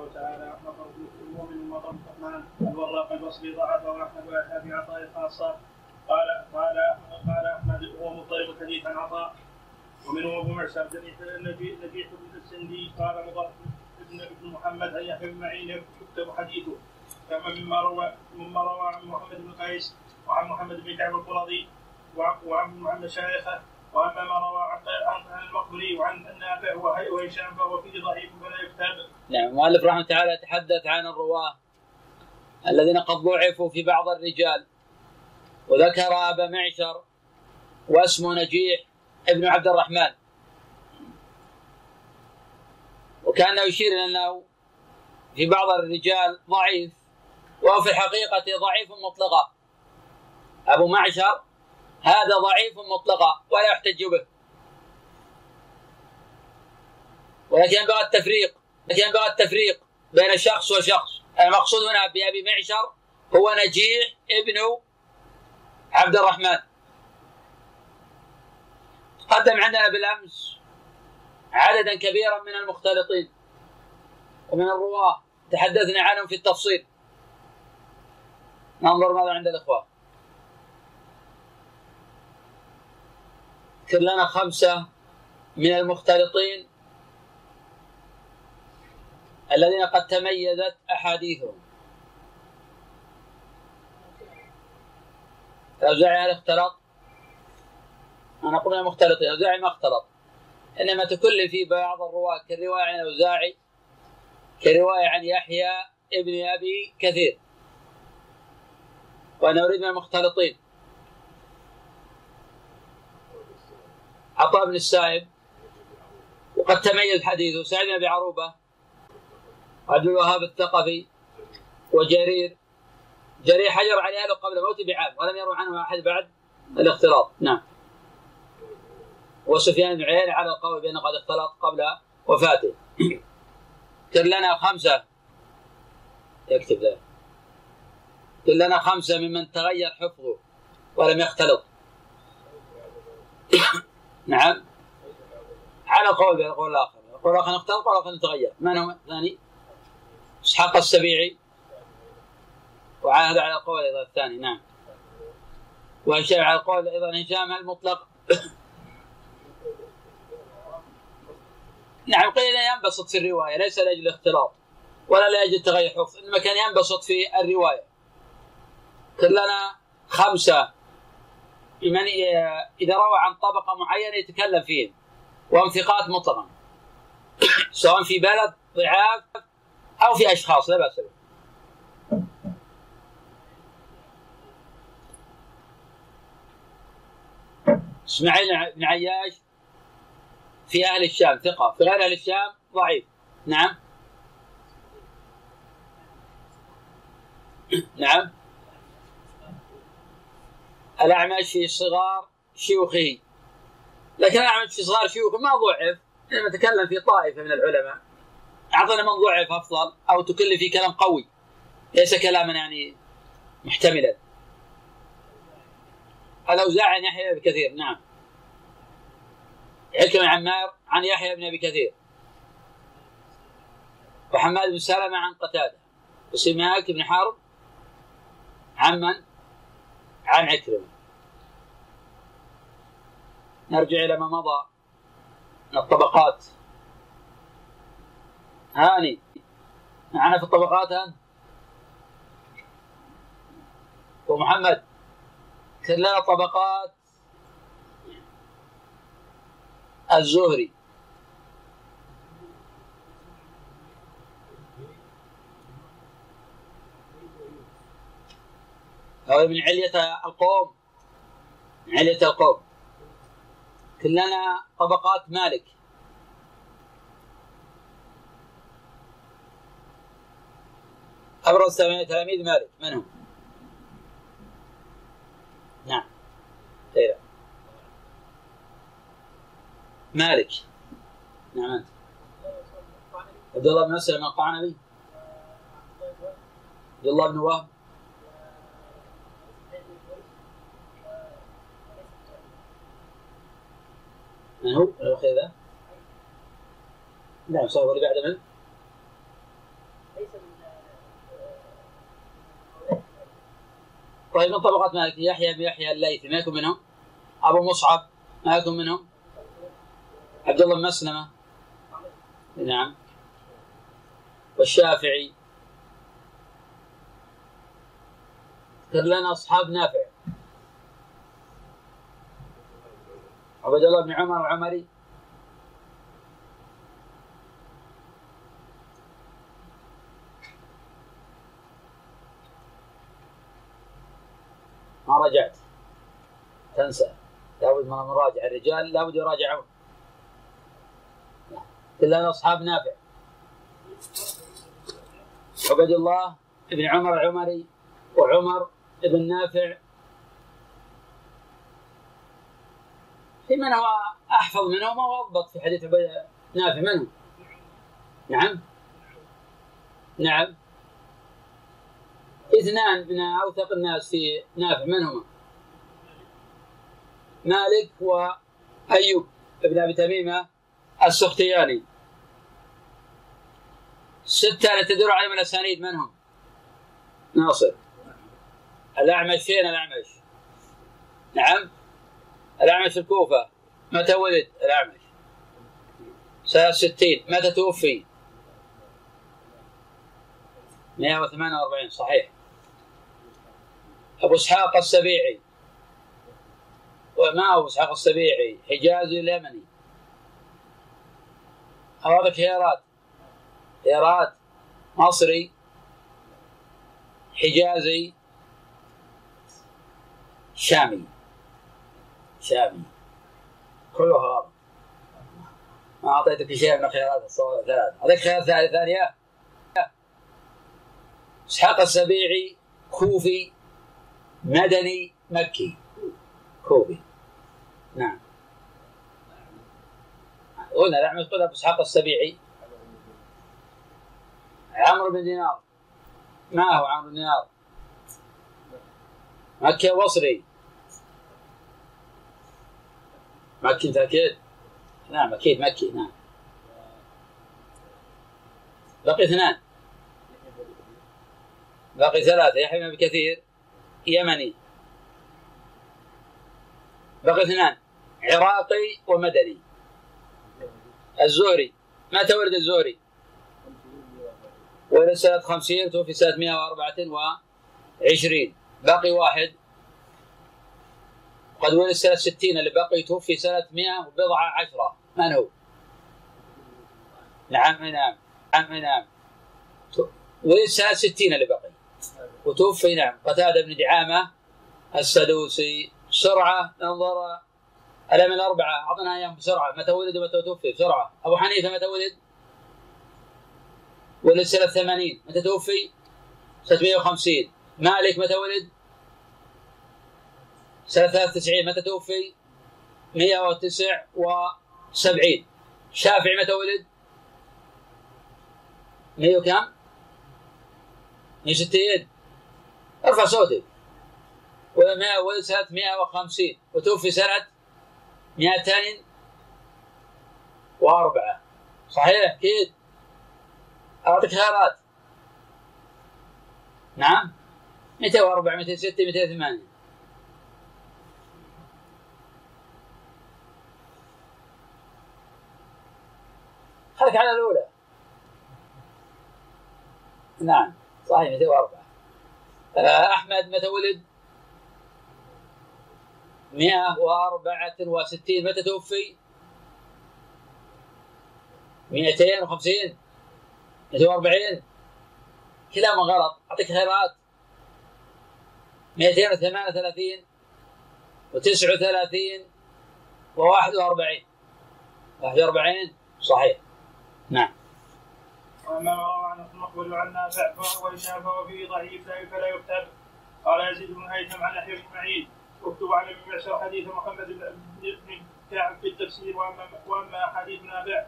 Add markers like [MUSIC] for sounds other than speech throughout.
قوله تعالى مطر المؤمن مطر الرحمن. الوراق البصري ضعف واحمد وأتى في عطاء خاصة؟ قال قال قال أحمد هو مضطرب الحديث عن عطاء. ومنهم أبو معشر نبيح بن السندي. قال مضر ابن ابن محمد ان يحيى بن معين يكتب حديثه. كما مما روى مما روى عن محمد بن قيس وعن محمد بن كعب القرظي وعن عن مشايخه وأما ما روى عن المقبري وعن النافع وهشام فهو فيه ضعيف فلا يكتب. نعم المؤلف رحمه تعالى يتحدث عن الرواة الذين قد ضعفوا في بعض الرجال. وذكر أبا معشر واسمه نجيح ابن عبد الرحمن. وكانه يشير إلى أنه في بعض الرجال ضعيف وهو في الحقيقة ضعيف مطلقا. أبو معشر هذا ضعيف مطلقا ولا يحتج به. ولكن ينبغي التفريق لكن ينبغي التفريق بين شخص وشخص. المقصود هنا بأبي معشر هو نجيح ابن عبد الرحمن. قدم عندنا بالأمس عددا كبيرا من المختلطين ومن الرواة. تحدثنا عنهم في التفصيل. ننظر ماذا عند الإخوة. اذكر لنا خمسة من المختلطين الذين قد تميزت أحاديثهم. الأوزاعي هل اختلط؟ أنا قلنا مختلطين الأوزاعي ما اختلط. إنما تكل في بعض الرواة كالرواية عن الأوزاعي كرواية عن يحيى ابن أبي كثير. وأنا أريد من المختلطين. عطاء بن السائب وقد تميز حديثه. سعيد بن أبي عروبة عبد الوهاب الثقفي وجرير. جرير حجر على اهله قبل موته بعام ولم يروى عنه أحد بعد الاختلاط نعم. وسفيان بن عيينة على القول بأنه قد اختلط قبل وفاته. كن لنا خمسة. يكتب ذلك. كن لنا خمسة ممن تغير حفظه ولم يختلط. نعم. على قول بالقول الآخر القول الآخر اختلط والقول الآخر تغير من هو؟ الثاني؟ إسحاق السبيعي. وعاهد على القول أيضا الثاني. نعم. وهشام على القول أيضا هشام المطلق. نعم قيل ينبسط في الرواية ليس لأجل الاختلاط ولا لأجل تغير حفظ إنما كان ينبسط في الرواية. كلنا خمسة من إذا روى عن طبقة معينة يتكلم فيهم وهم ثقات مطلقا. سواء في بلد ضعاف أو في أشخاص لا بأس به. إسماعيل بن عياش في أهل الشام ثقة. في غير أهل الشام ضعيف. نعم. نعم. الأعمش في صغار شيوخه. لكن الأعمش في صغار شيوخه ما ضعف إنما تكلم في طائفة من العلماء. أعطنا من ضعف أفضل أو تكلم في كلام قوي. ليس كلاما يعني محتملا. الأوزاعي عن يحيى بن كثير نعم. عكرمة عمار عن يحيى بن أبي كثير. وحماد بن سلمة عن قتادة. وسماك بن حرب عن من؟ عن عكرمة. نرجع إلى ما مضى من الطبقات. هاني معنا في الطبقات أنت؟ ومحمد كلنا طبقات. الزهري. هو من علية القوم. من علية القوم. كلنا طبقات مالك. أبرز تلاميذ مالك. من هم؟ نعم. خير مالك. نعم. أنت. عبد الله بن مسلم القعنبي عبد الله بن وهب. من هو؟ من الأخ نعم صار اللي بعد من؟ طيب من طبقات مالك يحيى بن يحيى الليثي ما يكون منهم؟ أبو مصعب ما يكون منهم؟ عبد الله بن مسلمة نعم والشافعي كان لنا أصحاب نافع عبد الله بن عمر العمري. ما رجعت. تنسى. لابد من نراجع الرجال لابد يراجعون. كلنا أصحاب نافع. عبد الله بن عمر العمري وعمر بن نافع في من هو أحفظ منهم أو أضبط في حديث عبد نافع منهم نعم. نعم. إثنان من أوثق الناس في نافع من هما؟ مالك وأيوب بن أبي تميمة السختياني. ستة التي تدور عليهم الأسانيد من هم؟ ناصر. الأعمش فين الأعمش؟ نعم. الاعمش في الكوفة. متى ولد الاعمش؟ سنة 60 متى توفي؟ 148 صحيح. أبو إسحاق السبيعي. وما أبو إسحاق السبيعي. حجازي اليمني هذا خيارات خيارات مصري. حجازي. شامي. شامي كله غلط ما أعطيتك شيء من الخيارات الثلاث هذيك خيار ثانية. إسحاق السبيعي كوفي مدني مكي. كوفي. نعم. قلنا الأعمش قلنا إسحاق السبيعي. عمرو بن دينار. ما هو عمرو بن دينار؟ مكي بصري مكي انت أكيد؟ نعم أكيد مكي نعم. بقي اثنان. باقي ثلاثة يحيى بن كثير يمني. بقي اثنان عراقي ومدني. الزهري. متى ولد الزهري؟ ولد سنة 50 توفي سنة 124 باقي واحد. قد ولد سنة 60 اللي بقي توفي سنة 100 وبضعة عشرة. من هو؟ نعم نعم نعم نعم. ولد سنة 60 اللي بقي. وتوفي نعم. قتادة بن دعامة السدوسي. بسرعة ننظر. الأئمة الأربعة؟ أعطنا إياهم بسرعة. متى ولد ومتى توفي؟ بسرعة. أبو حنيفة متى ولد؟ ولد سنة 80 متى توفي؟ 650 مالك متى ولد؟ سنة 93 متى توفي؟ 179 شافعي متى ولد؟ 100 وكم؟ 160 ارفع صوتك ولد سنة 150 وتوفي سنة 204 صحيح؟ أكيد. أعطيك خيارات. نعم. 204 206 208 خليك على الأولى. نعم صحيح 204 أحمد متى ولد؟ 164 متى توفي؟ 250 240 كلاهما غلط. أعطيك خيارات. 238 و39 و41 41 صحيح. نعم. واما ما روى عن المقبول عن نافع فهو فيه ضعيف فلا يكتب. قال يزيد بن هيثم عن يحيى بن معين اكتب عن ابن معشر حديث محمد بن كعب في التفسير وأما وأما حديث نافع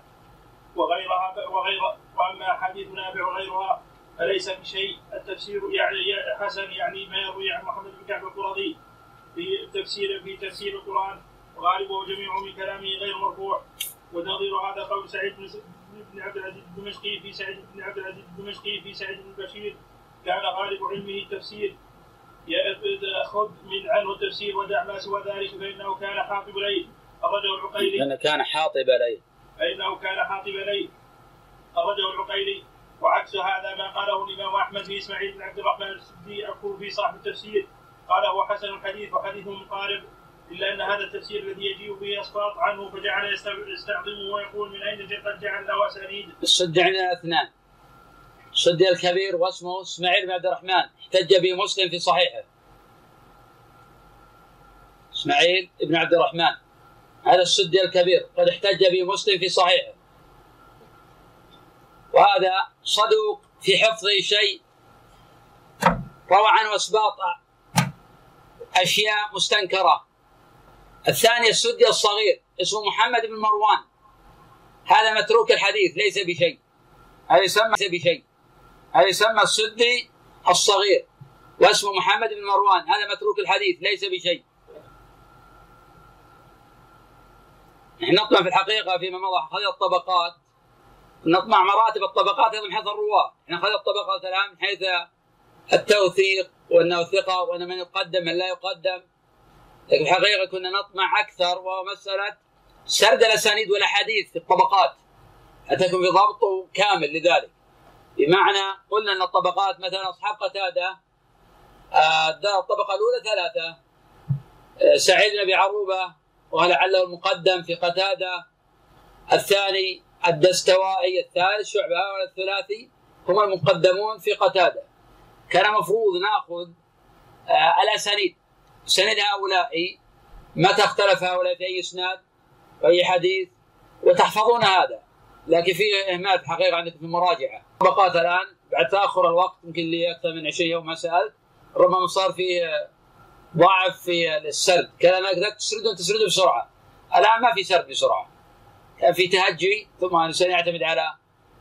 وغيرها وغير وأما حديث نافع وغيرها فليس بشيء. التفسير يعني حسن يعني ما يروي عن محمد بن كعب القرظي في تفسير في تفسير القرآن وغالبه جميع من كلامه غير مرفوع. ونظير هذا قول سعيد بن بن عبد العزيز الدمشقي في سعيد بن عبد العزيز الدمشقي في سعيد بن بشير. كان غالب علمه التفسير. خذ من عنه التفسير ودع ما سوى ذلك فإنه كان حاطب ليل. أخرجه العقيلي. لأنه كان حاطب ليل. فإنه كان حاطب ليل. أخرجه العقيلي. وعكس هذا ما قاله الإمام أحمد في إسماعيل بن عبد الرحمن السدي في صاحب التفسير. قال هو حسن الحديث وحديثه مقارب. إلا أن هذا التفسير الذي يجيء به اسقاط عنه فجعل يستعظمه ويقول من أين قد جعل له اسانيد. السد عندنا أثنان. السد الكبير واسمه إسماعيل بن عبد الرحمن احتج به مسلم في صحيحه. إسماعيل بن عبد الرحمن هذا السد الكبير قد احتج به مسلم في صحيحه. وهذا صدوق في حفظه شيء روى عنه اسباط أشياء مستنكرة الثاني السدي الصغير اسمه محمد بن مروان. هذا متروك الحديث ليس بشيء. هذا يسمى ليس بشيء. هذا يسمى السدي الصغير واسمه محمد بن مروان. هذا متروك الحديث ليس بشيء. نحن نطمع في الحقيقة فيما مضى هذه الطبقات. نطمع مراتب الطبقات من حيث الرواة. نحن هذه الطبقات الآن من حيث التوثيق وأنه ثقة وأن من يقدم من لا يقدم. لكن الحقيقة كنا نطمع أكثر وهو مساله سرد الأسانيد والأحاديث في الطبقات. حتى يكون في ضبط كامل لذلك. بمعنى قلنا إن الطبقات مثلا أصحاب قتادة آه الطبقة الأولى ثلاثة. آه سعيد بن أبي عروبة ولعله المقدم في قتادة. الثاني الدستوائي الثالث شعبة الثلاثي هم المقدمون في قتادة. كان مفروض نأخذ آه الأسانيد. سند هؤلاء متى اختلف هؤلاء في أي إسناد وأي حديث؟ وتحفظون هذا لكن في إهمال في الحقيقة عندك في المراجعه طبقات الآن بعد تأخر الوقت يمكن لي أكثر من 20 يوم ما سألت ربما صار فيه ضعف في السرد. كلامك ذاك تسرده تسرده بسرعة. الآن ما في سرد بسرعة. كان في تهجي ثم الانسان يعتمد على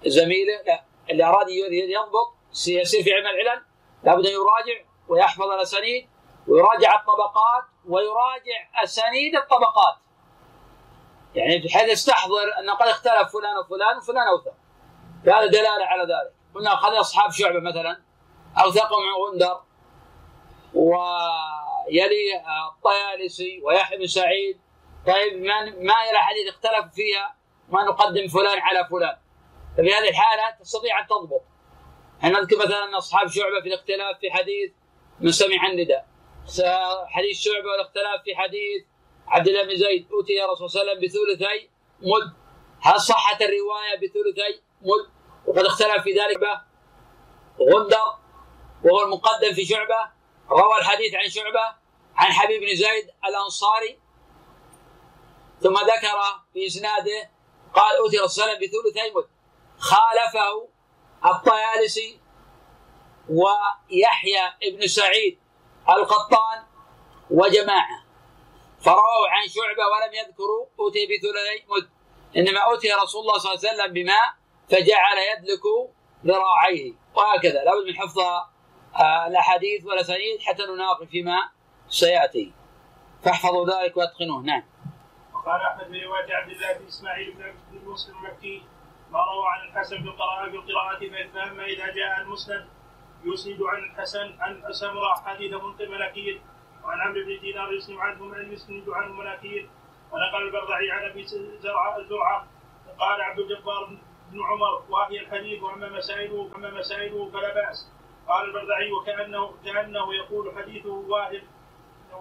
زميله. لا اللي أراد يضبط يصير في علم العلل لابد أن يراجع ويحفظ الأسانيد. ويراجع الطبقات ويراجع أسانيد الطبقات. يعني بحيث يستحضر انه قد اختلف فلان وفلان وفلان أوثق. فهذا دلالة على ذلك. قلنا خلي أصحاب شعبة مثلا أوثقهم عن غندر ويلي الطيالسي ويحيى بن سعيد. طيب من ما إلى حديث اختلف فيها؟ ما نقدم فلان على فلان. ففي هذه الحالة تستطيع أن تضبط. إحنا نذكر مثلا أصحاب شعبة في الاختلاف في حديث من سمع النداء؟ حديث شعبة والاختلاف في حديث عبد الله بن زيد. أوتي يا رسول الله عليه وسلم بثلثي مد هل صحت الرواية بثلثي مد وقد اختلف في ذلك غندر وهو المقدم في شعبة. روى الحديث عن شعبة عن حبيب بن زيد الأنصاري. ثم ذكر في اسناده قال أوتي رسول الله بثلثي مد خالفه الطيالسي ويحيى بن سعيد. القطان وجماعة. فرووا عن شعبة ولم يذكروا أوتي بثلثي مد إنما أوتي رسول الله صلى الله عليه وسلم بماء فجعل يدلك ذراعيه. وهكذا لابد من حفظ آه، الأحاديث والأسانيد حتى نناقش فيما سيأتي. فاحفظوا ذلك وأتقنوه. نعم. وقال أحمد في روايه عبد الله بن إسماعيل بن بن مسلم المكي ما روى عن الحسن بالقراءه بالقراءه فاما اذا جاء المسند يسند عن الحسن عن سمرة حديث منكر وعن عمرو بن دينار يسند عنه يسند عنه مناكير ونقل البرعي عن أبي زرعة الزرعه قال عبد الجبار بن عمر وهي الحديث وأما مسائله اما مسائله فلا بأس. قال البرعي وكانه كأنه يقول حديثه واهب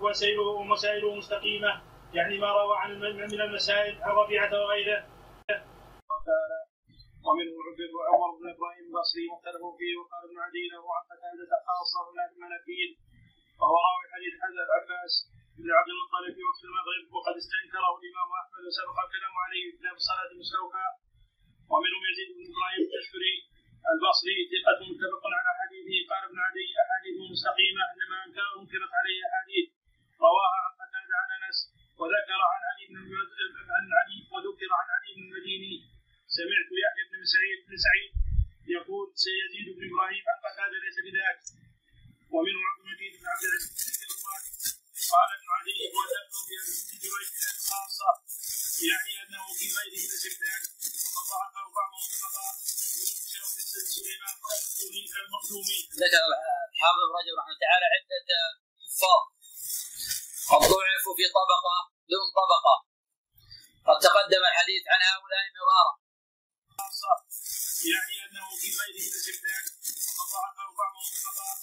وسائله ومسائله مستقيمة يعني ما روى عن من المسائل عن ربيعه وغيره ومنه عبد عمر بن إبراهيم البصري مختلف فيه وقال ابن عدي له عن قتاده خاصه من الملكيين وهو راوي حديث حمزه العباس بن عبد المطلب في وقت المغرب وقد استنكره الإمام أحمد وسبق الكلام عليه في كتاب الصلاه مستوفى ومنهم يزيد بن إبراهيم التشكري البصري ثقة متفق على حديثه. قال ابن عدي أحاديث مستقيمة إنما أنكرت عليه أحاديث. رواها عن قتاده عن أنس وذكر عن علي بن عن علي وذكر عن علي بن المديني. سمعت يحيى بن سعيد بن سعيد يقول سيزيد بن إبراهيم عن قتاده ليس بذاك. ومنه عبد المجيد بن عبد العزيز قال ابن عدي هو ذنب في ابن جريج خاصة يعني أنه في غيره ليس بذاك. وقد ضعفه بعضهم فقال ذكر الحافظ رجب رحمه الله تعالى عدة حفاظ قد ضعفوا في طبقة دون طبقة. قد تقدم الحديث عن هؤلاء مرارا. يعني أنه في غيره لجبنان وقد ضعفه بعض الفقهاء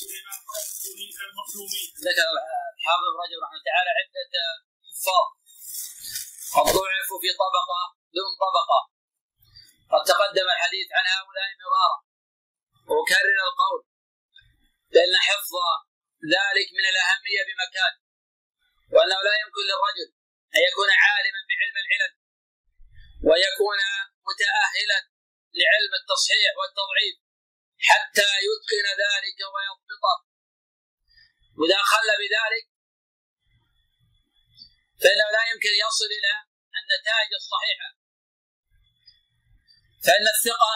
سليمان كالمخزومي ذكر الحافظ رجب رحمة تعالى عده حفاظ قد ضعفوا في طبقة دون طبقة. قد تقدم الحديث عن هؤلاء مرارا. وأكرر القول بأن حفظ ذلك من الأهمية بمكان وأنه لا يمكن للرجل أن يكون عالما بعلم العلل. ويكون متاهلا لعلم التصحيح والتضعيف حتى يتقن ذلك ويضبطه. وإذا خل بذلك فإنه لا يمكن يصل إلى النتائج الصحيحة. فإن الثقة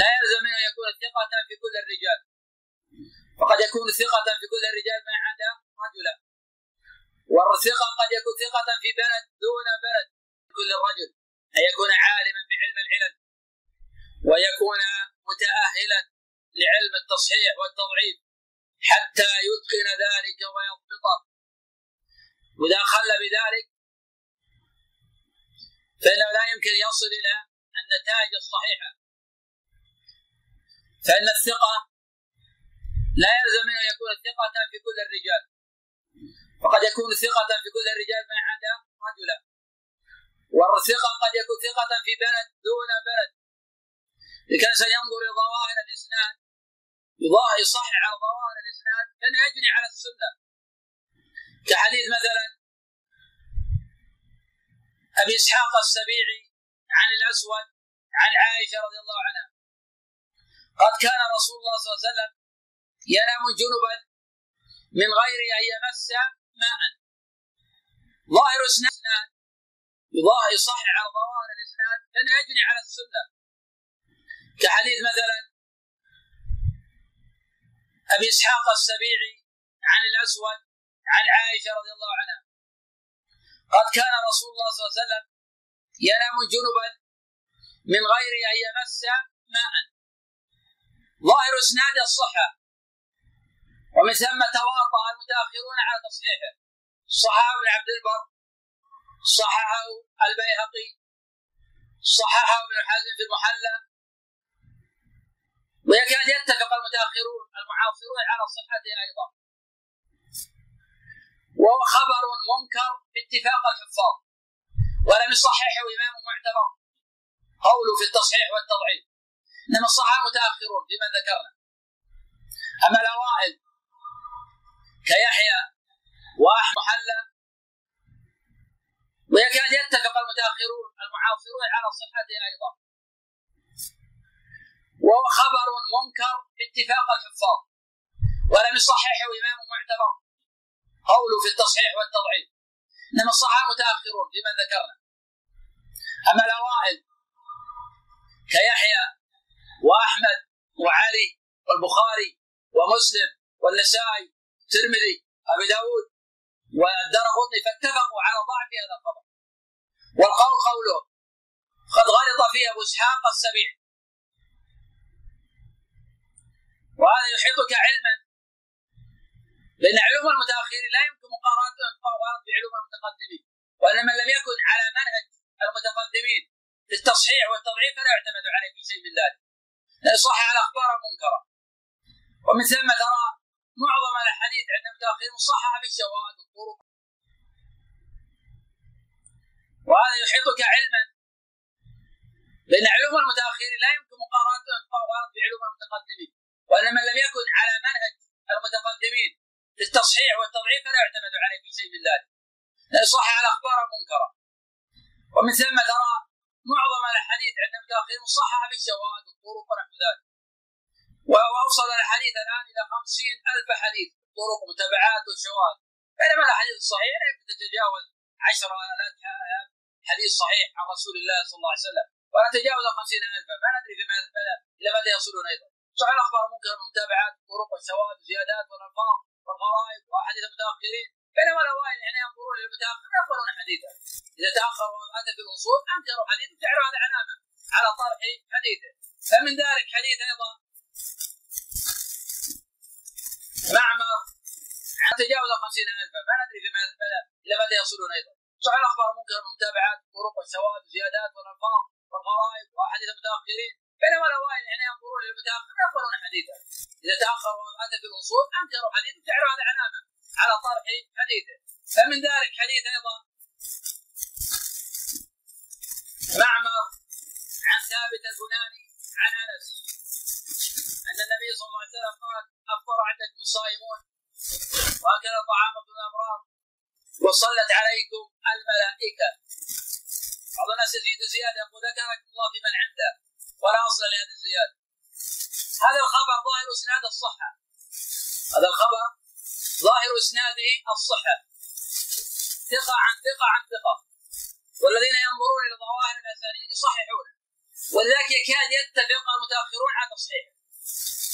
لا يلزم منه يكون ثقة في كل الرجال. وقد يكون ثقة في كل الرجال ما عدا رجلا. والثقة قد يكون ثقة في بلد دون بلد. كل الرجل أن يكون عالما بعلم العلل؟ ويكون متأهلا لعلم التصحيح والتضعيف حتى يتقن ذلك ويضبطه؟ وإذا خل بذلك فإنه لا يمكن يصل إلى النتائج الصحيحة. فإن الثقة لا يلزم منه يكون ثقة في كل الرجال. فقد يكون ثقة في كل الرجال ما عدا رجلا. والثقة قد يكون ثقة في بلد دون بلد. لكان سينظر إلى ظواهر الإسناد. يصحح على ظواهر الإسناد. لأنه يجني على السنة. كحديث مثلا أبي إسحاق السبيعي عن الأسود عن عائشة رضي الله عنها. قد كان رسول الله صلى الله عليه وسلم ينام جنبا من غير أن يمس ماء. ظاهر اسناد يصحح على ظواهر الاسناد لأنه يجني على السنة. كحديث مثلا أبي إسحاق السبيعي عن الأسود عن عائشة رضي الله عنها. قد كان رسول الله صلى الله عليه وسلم ينام جنبا من غير أن يمس ماء. ظاهر إسناد الصحة. ومن ثم تواطأ المتأخرون على تصحيحه. ابن عبد البر صححه البيهقي. صححه ابن حزم في المحلى ويكاد يتفق المتأخرون المعاصرون على صحته أيضا. وهو خبر منكر باتفاق الحفاظ. ولم يصححه إمام معتبر. قوله في التصحيح والتضعيف. إنما صححه متأخرون فيما ذكرنا. أما الأوائل كيحيى واحد محلى ويكاد يتفق المتأخرون المعاصرون على صحته أيضا. وهو خبر منكر باتفاق الحفاظ. ولم يصححه إمام معتبر. قوله في التصحيح والتضعيف. إنما صححه متاخرون فيما ذكرنا؟ أما الأوائل كيحيى وأحمد وعلي والبخاري ومسلم والنسائي الترمذي ابي داود والدرقطني فاتفقوا على ضعف هذا الخبر والقول قوله قد غلط فيه ابو إسحاق السبيع وهذا يحيطك علما لأن علوم المتأخرين لا يمكن مقارنتها بعلوم المتقدمين وان من لم يكن على منهج المتقدمين في التصحيح والتضعيف فلا يعتمد عليه في شيء من ذلك. لأن صح على أخبار المنكره ومن ثم ترى معظم الأحاديث عند المتاخرين مصححة بالشواهد والطرق. وهذا يحيطك علما. لأن علوم المتأخرين لا يمكن مقارنتها بعلوم المتقدمين. وان من لم يكن على منهج المتقدمين في التصحيح والتضعيف فلا يعتمد عليه في شيء من ذلك. لأن صح على أخبار المنكره ومن ثم ترى معظم الأحاديث عند المتاخرين مصححة بالشواهد والطرق ونحو ذلك. وأوصل الحديث الآن إلى خمسين ألف حديث طرق متابعات وشواهد. بينما الاحاديث الصحيحه لا يمكن تتجاوز عشر آلاف حديث صحيح عن رسول الله صلى الله عليه وسلم. ولا تجاوز خمسين ألفا ما ندري في ماذا إلى متى يصلون أيضا. صحيح الأخبار ممكن المتابعات طرق والشواهد والزيادات والألفاظ والغرائب وأحاديث المتأخرين. بينما الأوائل يعني ينظرون للمتأخر لا يقبلون حديثا. إذا تأخر وأتى في الأصول أنكروا حديثا جعلوا هذا علامة على طرح حديثه. فمن ذلك حديث أيضا معمر تجاوز 50000 ما ندري في إلى متى يصلون أيضا. صح الأخبار ممكن المتابعات طرق والشواذ وزيادات والألفاظ والغرائب وأحاديث المتأخرين. بينما الأوائل يعني ينظرون إلى المتاخر يقبلون حديثه إذا تأخر وأتى في الاصول أنكروا حديثه تعرف هذا علامة على طرح حديثه. فمن ذلك حديث أيضا. معمر عن ثابت البناني عن أنس. أن النبي صلى الله عليه وسلم قال أفطر عندكم الصائمون وأكل طعامكم الابرار وصلت عليكم الملائكة. بعض الناس يزيد زيادة وذكركم الله في من عنده ولا أصل لهذه الزيادة. هذا الخبر ظاهر إسناد الصحة. هذا الخبر ظاهر اسناده الصحة. ثقة عن ثقة عن ثقة. والذين ينظرون إلى ظواهر الأسانيد يصححونه ولذلك يكاد يتفق المتأخرون على تصحيحه.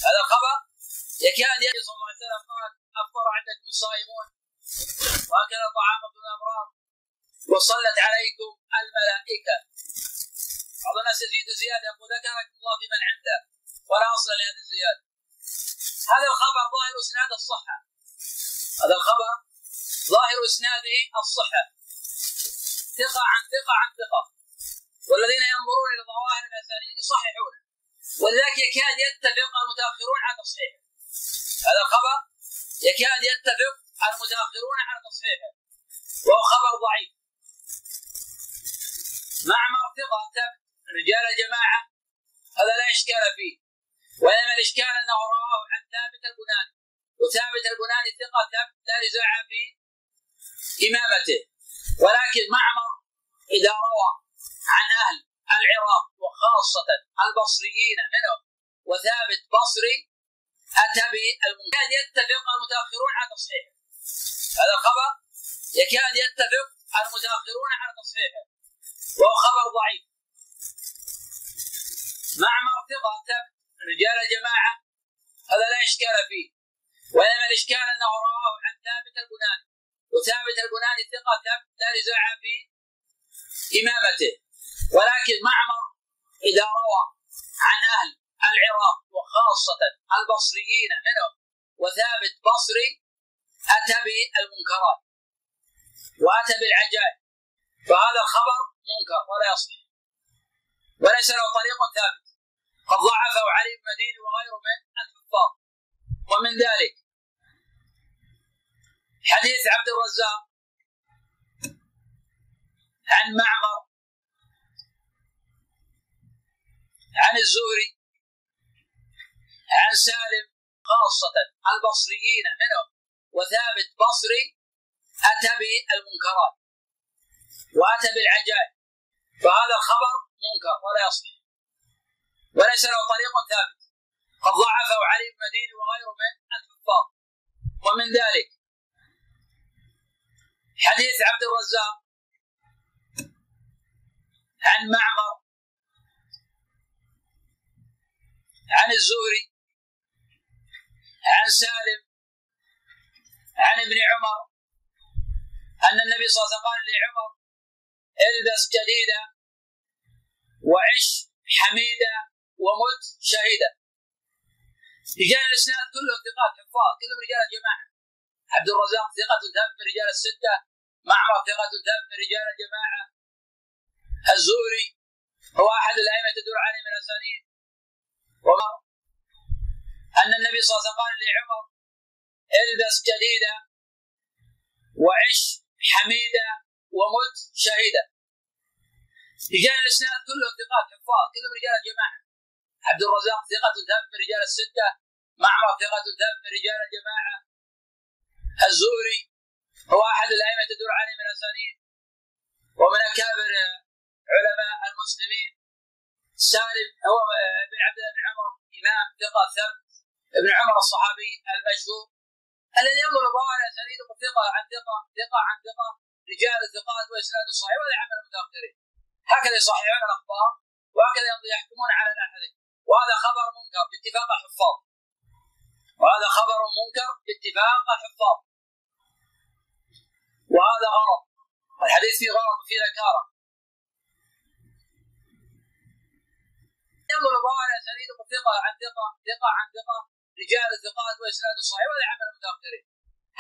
هذا الخبر؟ يكاد يأتي صلى الله عليه وسلم قال افطر عندكم الصائمون واكل طعامكم الابرار وصلت عليكم الملائكة. بعض الناس يزيد زيادة. وذكركم الله في من عنده. ولا أصل لهذه الزيادة. هذا الخبر ظاهر إسناد الصحة. هذا الخبر ظاهر إسناده الصحة. ثقة عن ثقة عن ثقة. والذين ينظرون إلى ظواهر الأسانيد يصححونه ولذلك يكاد يتفق المتأخرون على تصحيحه. هذا الخبر يكاد يتفق المتأخرون على تصحيحه. وهو خبر ضعيف. معمر ثقة رجال الجماعة هذا لا إشكال فيه. وإنما الإشكال أنه رواه عن ثابت البناني. وثابت البناني ثقة لا نزاع في إمامته. ولكن معمر إذا روى عن أهل العراق وخاصة البصريين منهم وثابت بصري أتى بالمنكر يتفق المتأخرون على تصحيحه. هذا الخبر يكاد يتفق المتأخرون على تصحيحه. وهو خبر ضعيف. معمر ثقة رجال الجماعة هذا لا إشكال فيه. وإنما الإشكال أنه رواه عن ثابت البناني. وثابت البناني ثقة لا نزاع في إمامته. ولكن معمر إذا روى عن أهل العراق وخاصة البصريين منهم وثابت بصري أتى بالمنكرات وأتى بالعجائب. فهذا الخبر منكر ولا يصح. وليس له طريق ثابت. قد ضعفه علي بن مديني وغيره من الحفاظ ومن ذلك حديث عبد الرزاق عن معمر عن الزهري عن سالم خاصة البصريين منهم وثابت بصري أتى بالمنكرات وأتى بالعجائب فهذا الخبر منكر ولا يصح. وليس له طريق ثابت. قد ضعفه علي بن مديني وغيره من الحفاظ ومن ذلك حديث عبد الرزاق عن معمر عن الزهري عن سالم عن ابن عمر أن النبي صلى الله عليه وسلم قال لعمر إلبس جديدا وعش حميدا ومت شهيدا. رجال الاسناد كلهم ثقات حفاظ كلهم رجال الجماعه عبد الرزاق ثقة ثب من رجال الستة معمر ثقة ثب من رجال الجماعة. الزهري هو أحد الأئمة تدور عليه من الأسانيد. ومر أن النبي صلى الله عليه وسلم قال لعمر إلبس جديدا وعش حميدا ومت شهيدا رجال الاسناد كلهم ثقات حفاظ كلهم رجال الجماعه عبد الرزاق ثقة ثب من رجال الستة معمر ثقة ثب من رجال الجماعة. الزهري هو أحد الأئمة تدور عليه من الأسانيد ومن أكابر علماء المسلمين. سالم هو بن عبد الله بن عمر إمام ثقة ثبت ابن عمر الصحابي المشهور الذي ينظر ظواهر أسانيده ثقة عن ثقة ثقة عن ثقة رجال الثقات وإسناد الصحيح وهذا عمل المتأخرين هكذا يصححون الأخبار وهكذا يحكمون على الأحاديث. وهذا خبر منكر باتفاق الحفاظ وهذا خبر منكر باتفاق الحفاظ وهذا غلط الحديث فيه غلط وفيه نكاره ينظر ظاهر اسانيده ثقه عن ثقة ثقة عن ثقة رجال الثقات واسناد الصحيح وهذا عمل المتاخرين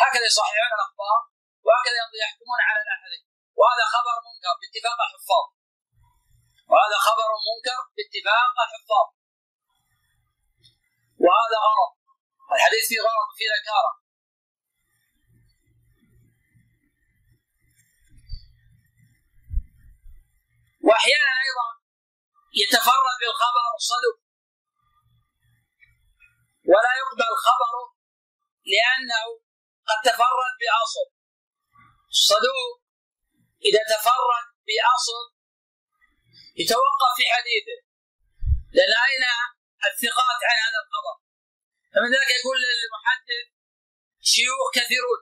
هكذا يصححون الأخبار وهكذا يحكمون على الأحاديث. وهذا خبر منكر باتفاق الحفاظ. وهذا خبر منكر باتفاق الحفاظ. وهذا غلط الحديث فيه غلط وفيه نكاره وأحيانا أيضا يتفرد بالخبر الصدوق ولا يقبل خبره لأنه قد تفرد بأصل. الصدوق إذا تفرد بأصل يتوقف في حديثه. لأن أين الثقات عن هذا الخبر؟ فمن ذلك يقول للمحدث شيوخ كثيرون.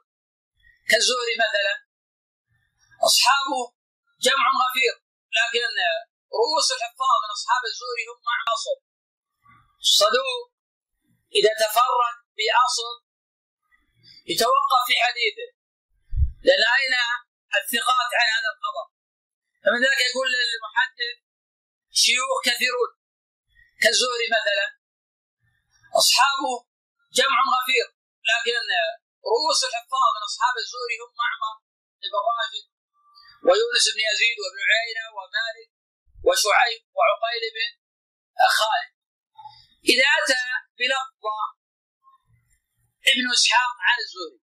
كالزهري مثلا. أصحابه جمع غفير لكن رؤوس الحفاظ من أصحاب الزهري هم مع أصل. الصدوق إذا تفرد بأصل يتوقف في حديثه. لأن اين الثقات عن هذا الخبر. فمن ذلك يقول للمحدث شيوخ كثيرون. كالزهري مثلا. أصحابه جمع غفير. لكن رؤوس الحفاظ من أصحاب الزهري هم معمر بن راشد ويونس بن يزيد وابن عيينة ومالك وشعيب وعقيل بن خالد. إذا أتى بلفظه ابن إسحاق عن الزهري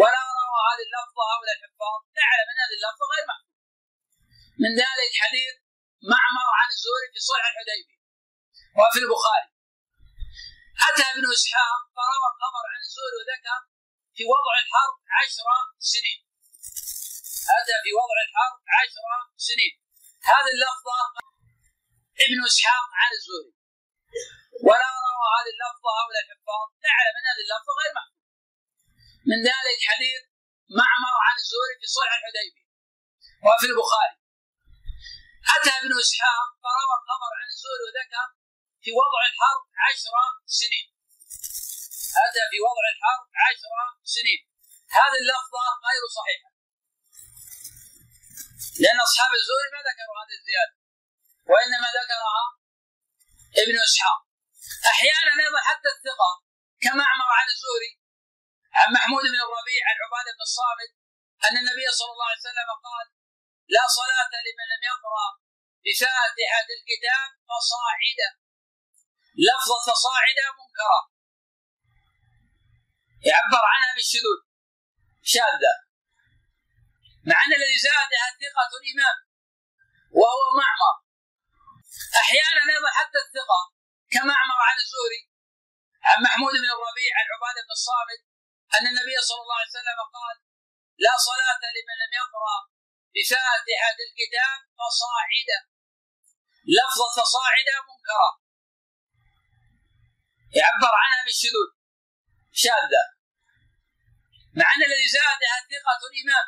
ولا روى هذه اللفظه هؤلاء الحفاظ نعلم أن هذه اللفظه غير محفوظة. من ذلك حديث معمر عن الزهري في صلح الحديبية وفي البخاري. أتى ابن إسحاق فروى الخبر عن الزهري وذكر في وضع الحرب عشر سنين. أتى في وضع الحرب عشر سنين. هذه اللفظة ابن إسحاق عن الزهري. ولا روى هذه اللفظة هؤلاء الحفاظ. نعلم أن هذه اللفظة غير محفوظة. من ذلك حديث معمر عن الزهري في صلح الحديبية وفي البخاري. أتى ابن إسحاق فروى الخبر عن الزهري وذكر في وضع الحرب عشر سنين. أتى في وضع الحرب عشر سنين. هذه اللفظة غير صحيحة. لأن أصحاب الزهري ما ذكروا هذه الزيادة وإنما ذكرها ابن إسحاق. أحيانا أيضا حتى الثقة كمعمر عن الزهري عن محمود بن الربيع عن عباده بن الصامت أن النبي صلى الله عليه وسلم قال لا صلاة لمن لم يقرأ بفاتحة الكتاب فصاعدا لفظة فصاعدا منكرة. يعبر عنها بالشذوذ شاذة. مع أن الذي زادها ثقة الإمام وهو معمر. أحيانا أيضا حتى الثقة كمعمر عن الزهري عن محمود بن الربيع عن عبادة بن الصامت أن النبي صلى الله عليه وسلم قال لا صلاة لمن لم يقرأ بفاتحة الكتاب فصاعدا لفظة فصاعدا منكرة. يعبر عنها بالشذوذ شاذة. مع أن الذي زادها ثقة الإمام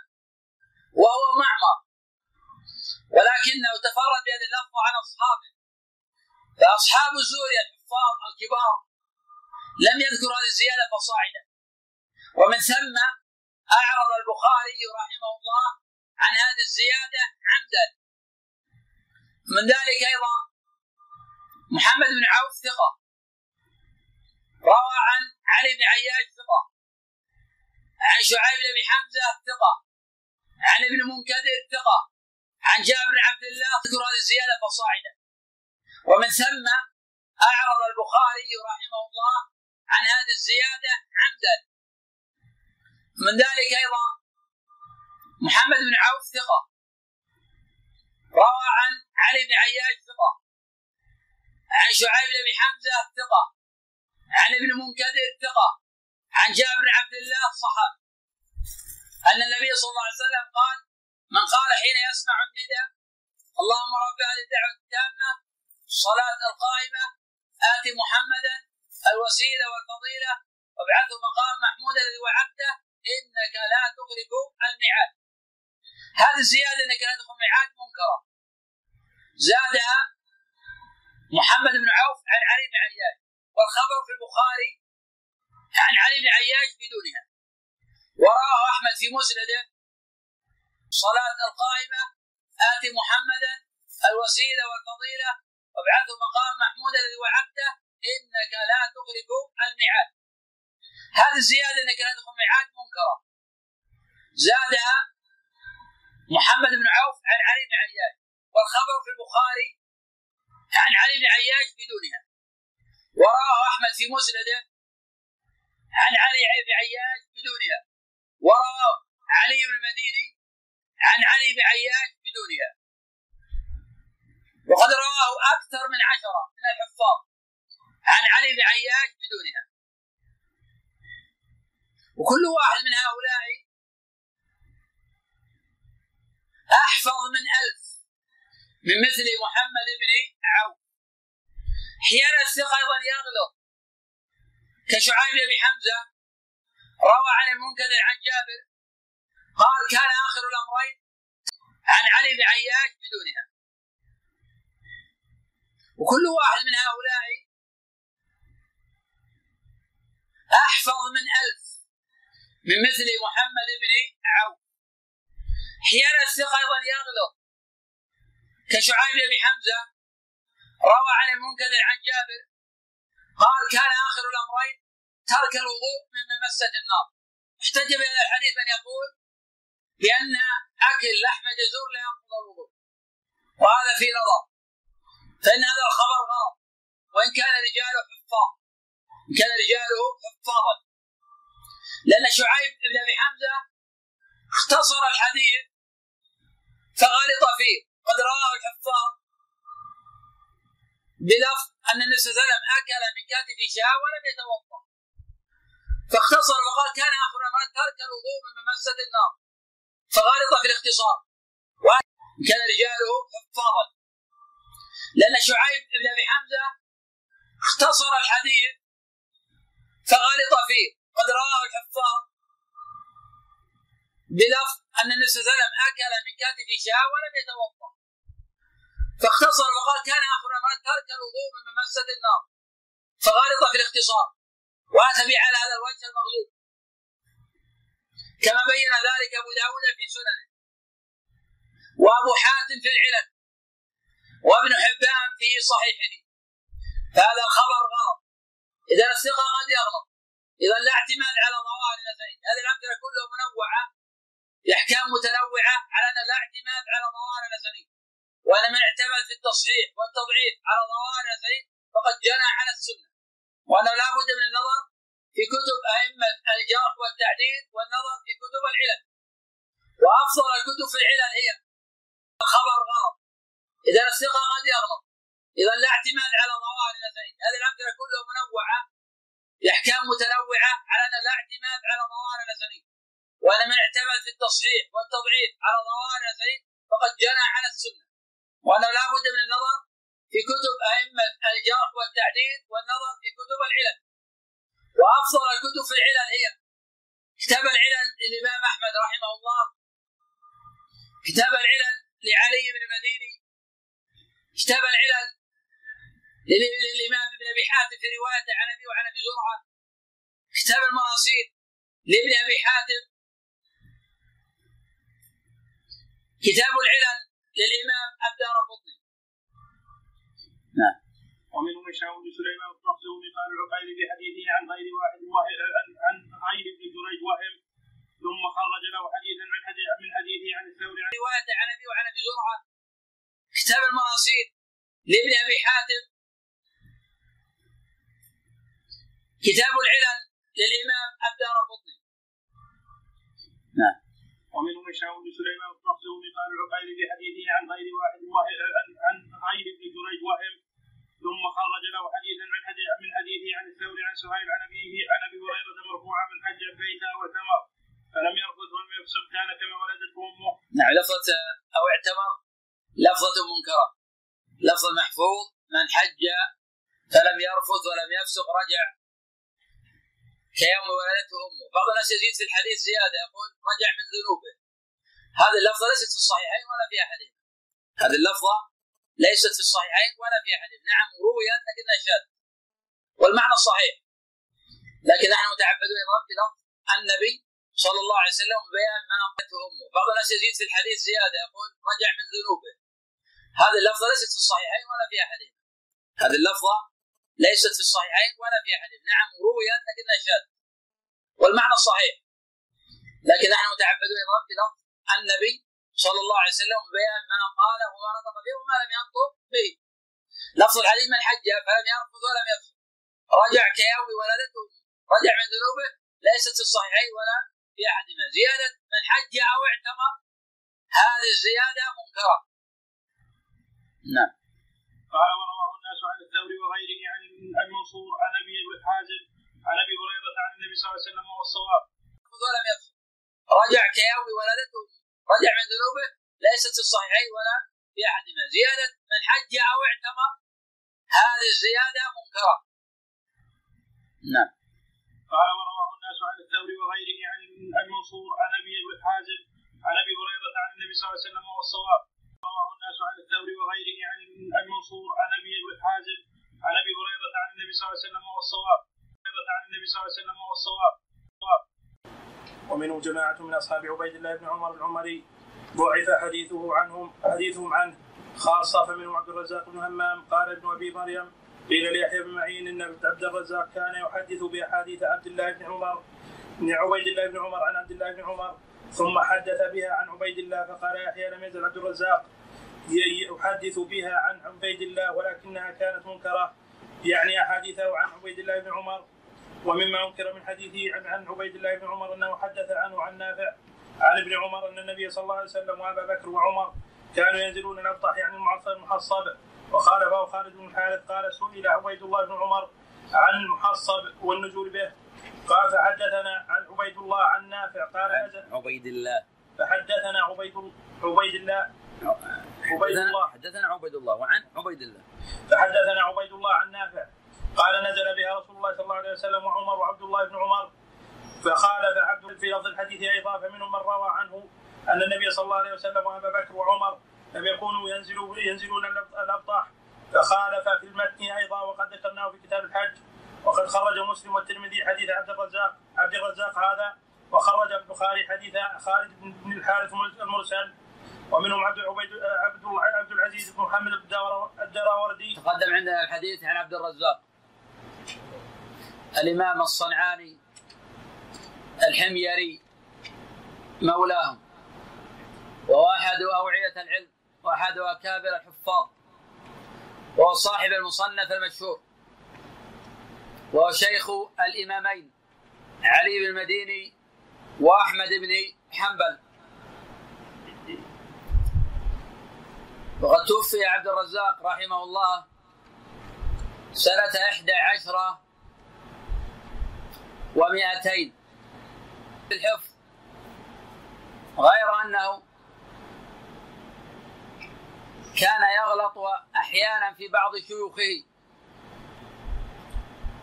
وهو معمر. ولكنه تفرد بهذه اللفظة عن أصحابه. فأصحاب الزهري الحفاظ الكبار لم يذكروا هذه الزيادة فصاعدا ومن ثم أعرض البخاري رحمه الله عن هذه الزيادة عمدا. من ذلك أيضا محمد بن عوف ثقة. روى عن علي بن عياش ثقة. عن شعيب بن حمزة ثقة. عن ابن منكدر ثقة عن جابر بن عبد الله ذكر هذه الزيادة فصاعدا ومن ثم أعرض البخاري رحمه الله عن هذه الزيادة عمدا. من ذلك أيضا محمد بن عوف ثقة. روى عن علي بن عياش ثقة. عن شعيب بن حمزة ثقة. عن ابن منكدر ثقة. عن جابر بن عبد الله صحابي. أن النبي صلى الله عليه وسلم قال من قال حين يسمع النداء اللهم رب هذه الدعوة التامة الصلاة القائمة آت محمدا الوسيلة والفضيلة وابعثه مقام محمود الذي وعدته إنك لا تخلف الميعاد. هذه الزيادة إنك لا تدخل ميعاد منكرة. زادها محمد بن عوف عن علي بن عياش والخبر في البخاري عن علي بن عياش بدونها. وراه أحمد في مسنده. صلاة القائمة آتي محمدا الوسيلة والفضيلة وابعثه مقام محمود الذي وعدته إنك لا تخلف الميعاد. هذه الزيادة إنك لا تخلف الميعاد منكرة. زادها محمد بن عوف عن علي بن عياش والخبر في البخاري عن علي بن عياش بدونها. وراه أحمد في مسنده عن علي بن عياش بدونها. وراه علي بن المديني عن علي بن عياش بدونها. وقد رواه أكثر من عشرة من الحفاظ عن علي بن عياش بدونها. وكل واحد من هؤلاء أحفظ من ألف من مثل محمد بن عوف. أحيانا الثقة أيضا يغلط كشعيب بن حمزة روى عن المنكدر عن جابر. قال كان آخر الأمرين عن علي بن عياش بدونها. وكل واحد من هؤلاء أحفظ من ألف من مثل محمد بن عوف. أحيانا الثقة أيضا يغلط كشعيب بن حمزة روى عن المنكدر عن جابر. قال كان آخر الأمرين ترك الوضوء مما مست النار. احتج بهذا الحديث من يقول بأن أكل لحم جزور لا ينقض الوضوء. وهذا في نظر. فإن هذا الخبر غلط. وإن كان رجاله حفاظ إن كان رجاله حفاظا. لأن شعيب بن أبي حمزة اختصر الحديث فغلط فيه. قد رواه الحفاظ بلفظ أن النبي صلى الله عليه وسلم أكل من كتف شاة ولم يتوضأ. فاختصر وقال كان آخر ما ترك الوضوء من ممسة النار. فغلط في الاختصار. وكان رجاله حفاظا. لأن شعيب بن أبي حمزة اختصر الحديث فغلط فيه. قد رواه الحفاظ بلفظ أن النبي صلى الله عليه وسلم أكل من كتف شاة ولم يتوضأ. فاختصر وقال كان آخر ما ترك الوضوء من ممسة النار. فغلط في الاختصار. واتى على هذا الوجه المغلوب. كما بين ذلك أبو داود في سننه. وأبو حاتم في العلل. وابن حبان في صحيحه. فهذا الخبر غلط. إذا الثقة قد يغلط. إذا لا اعتماد على ظواهر الاثنين هذه الأمثلة كلها منوعة. باحكام متنوعة على أن لا اعتماد على ظواهر الاثنين وأن من اعتمد في التصحيح والتضعيف على ظواهر الاثنين فقد جنى على السنة. وأنه لا بد من النظر في كتب أئمة الجرح والتعديل والنظر في كتب العلل وأفضل الكتب في العلل هي الخبر غلط. إذا الثقة قد يغلط. إذا لا اعتماد على ظواهر الاثنين هذه الأمثلة كلها منوعة باحكام متنوعة على أن لا اعتماد على ظواهر الاثنين وأن من اعتمد في التصحيح والتضعيف على ظواهر الاثنين فقد جنى على السنة. وأنه لا بد من النظر في كتب أئمة الجرح والتعديل والنظر في كتب العلل. وأفضل الكتب في العلل هي كتاب العلل للإمام أحمد رحمه الله كتاب العلل لعلي بن المديني كتاب العلل للإمام ابن أبي حاتم في روايته عن أبي وعن أبي زرعة كتاب المراصيل لابن أبي حاتم كتاب العلل للإمام الدار قطني. نعم. ومنهم هشام بن سليمان المخزومي قال العقيل في حديثه عن غير واحد عن غير ابن جريج وهم. ثم خرج له حديثا من حديث من حديثه عن الثوري. عن روايته عن أبي وعن أبي زرعة كتاب المراصيل لابن أبي حاتم. كتاب العلل للإمام الدار قطني نعم. ومنهم هشام بن سليمان المخزومي قال العقيل في حديثه عن غير واحد عن غير ابن جريج وهم. ثم خرج له حديثا من حديث من حديثه عن الثوري عن سهيل عن ابيه عن أبي هريرة مرفوعا من حج بيتا وثمر فلم يرفض ولم يفسق كان كما ولدته أمه. نعم لفظة أو اعتمر لفظة منكرة. لفظ محفوظ من حج فلم يرفض ولم يفسق رجع كيوم ولدته أمه، بعض الناس يزيد في الحديث زيادة يقول رجع من ذنوبه. هذه اللفظة ليست في الصحيحين ولا في احدهما. هذه اللفظة ليست في الصحيحين ولا في احدهما، نعم رويت لكنها شاذ. والمعنى صحيح. لكن نحن متعبدون بلفظ النبي صلى الله عليه وسلم بيان ما قالته أمه، بعض الناس يزيد في الحديث زيادة يقول رجع من ذنوبه. هذه اللفظة ليست في الصحيحين ولا في احدهما. هذه اللفظة ليست في الصحيحين ولا في أحد. نعم رويت لكنها شاذ. والمعنى صحيح. لكن نحن متعبدون بلفظ النبي صلى الله عليه وسلم بيان ما قال وما نطق به وما لم ينطق به. لفظ الحديث من حج فلم يرفض ولم يفسد رجع كيوم ولدته. رجع من ذنوبه. ليست في الصحيحين ولا في احدهما زيادة من حج أو اعتمر هذه الزيادة منكرة. نعم. قال ورواه الناس عن الثوري وغيره عن المنصور عن أبي حازم عن أبي هريرة عن النبي صلى الله عليه وسلم وهو الصواب. ولم رجع كيوم ولدته رجع من ذنوبه ليست في الصحيحين ولا في احدهما زيادة من حج أو اعتمر هذه الزيادة منكرة. نعم. قال ورواه الناس عن الثوري وغيره عن المنصور عن أبي حازم عن أبي هريرة عن النبي صلى الله عليه وسلم وهو الصواب. رواه الناس عن الثوري وغيره عن المنصور عن أبي حازم عن أبي هريرة عن النبي صلى الله عليه وسلم وهو الصواب. عن النبي صلى الله عليه وسلم وهو الصواب. ومنهم جماعة من أصحاب عبيد الله بن عمر العمري ضعف حديثه عنهم حديثهم عنه خاصة فمنهم عبد الرزاق بن همام قال ابن أبي مريم قيل ليحيى بن معين إن عبد الرزاق كان يحدث بأحاديث عبد الله بن عمر بن عبيد الله بن عمر عن عبد الله بن عمر ثم حدث بها عن عبيد الله فقال يحيى لم يزل عبد الرزاق يحدث بها عن عبيد الله ولكنها كانت منكرة. يعني أحاديثه عن عبيد الله بن عمر ومما أنكر من حديثه عن, عن عبيد الله بن عمر أنه حدث عنه عن نافع عن ابن عمر أن النبي صلى الله عليه وسلم وأبا بكر وعمر كانوا ينزلون الابطح يعني المعصر المحصب وخالفه خالد بن الحارث قال سئل عبيد الله بن عمر عن المحصب والنزول به. قال فحدثنا عبيد الله عن نافع قال عبيد الله فحدثنا عبيد عبيد الله عبيد الله حدثنا عبيد الله وعن عبيد الله فحدثنا عبيد الله عن نافع. قال نزل بها رسول الله صلى الله عليه وسلم وعمر وعبد الله بن عمر. فخالف عبد في لفظ الحديث أيضا فمنهم من روى عنه أن النبي صلى الله عليه وسلم وأبا بكر وعمر لم يكونوا ينزلوا ينزلون الابطاح فخالف في المتن أيضا وقد ذكرناه في كتاب الحج. وقد خرج مسلم والترمذي حديث عبد الرزاق عبد الرزاق هذا وخرج البخاري حديث خالد بن الحارث المرسل ومنهم عبد عبيد عبد عبد العزيز بن محمد الدراوردي تقدم عندنا الحديث عن عبد الرزاق. الإمام الصنعاني الحميري مولاهم. وهو احد أوعية العلم واحد أكابر الحفاظ وهو صاحب المصنف المشهور. وهو شيخ الإمامين علي بن المديني وأحمد بن حنبل. وقد توفي عبد الرزاق رحمه الله سنة إحدى عشرة ومئتين في الحفظ غير أنه كان يغلط أحيانا في بعض شيوخه.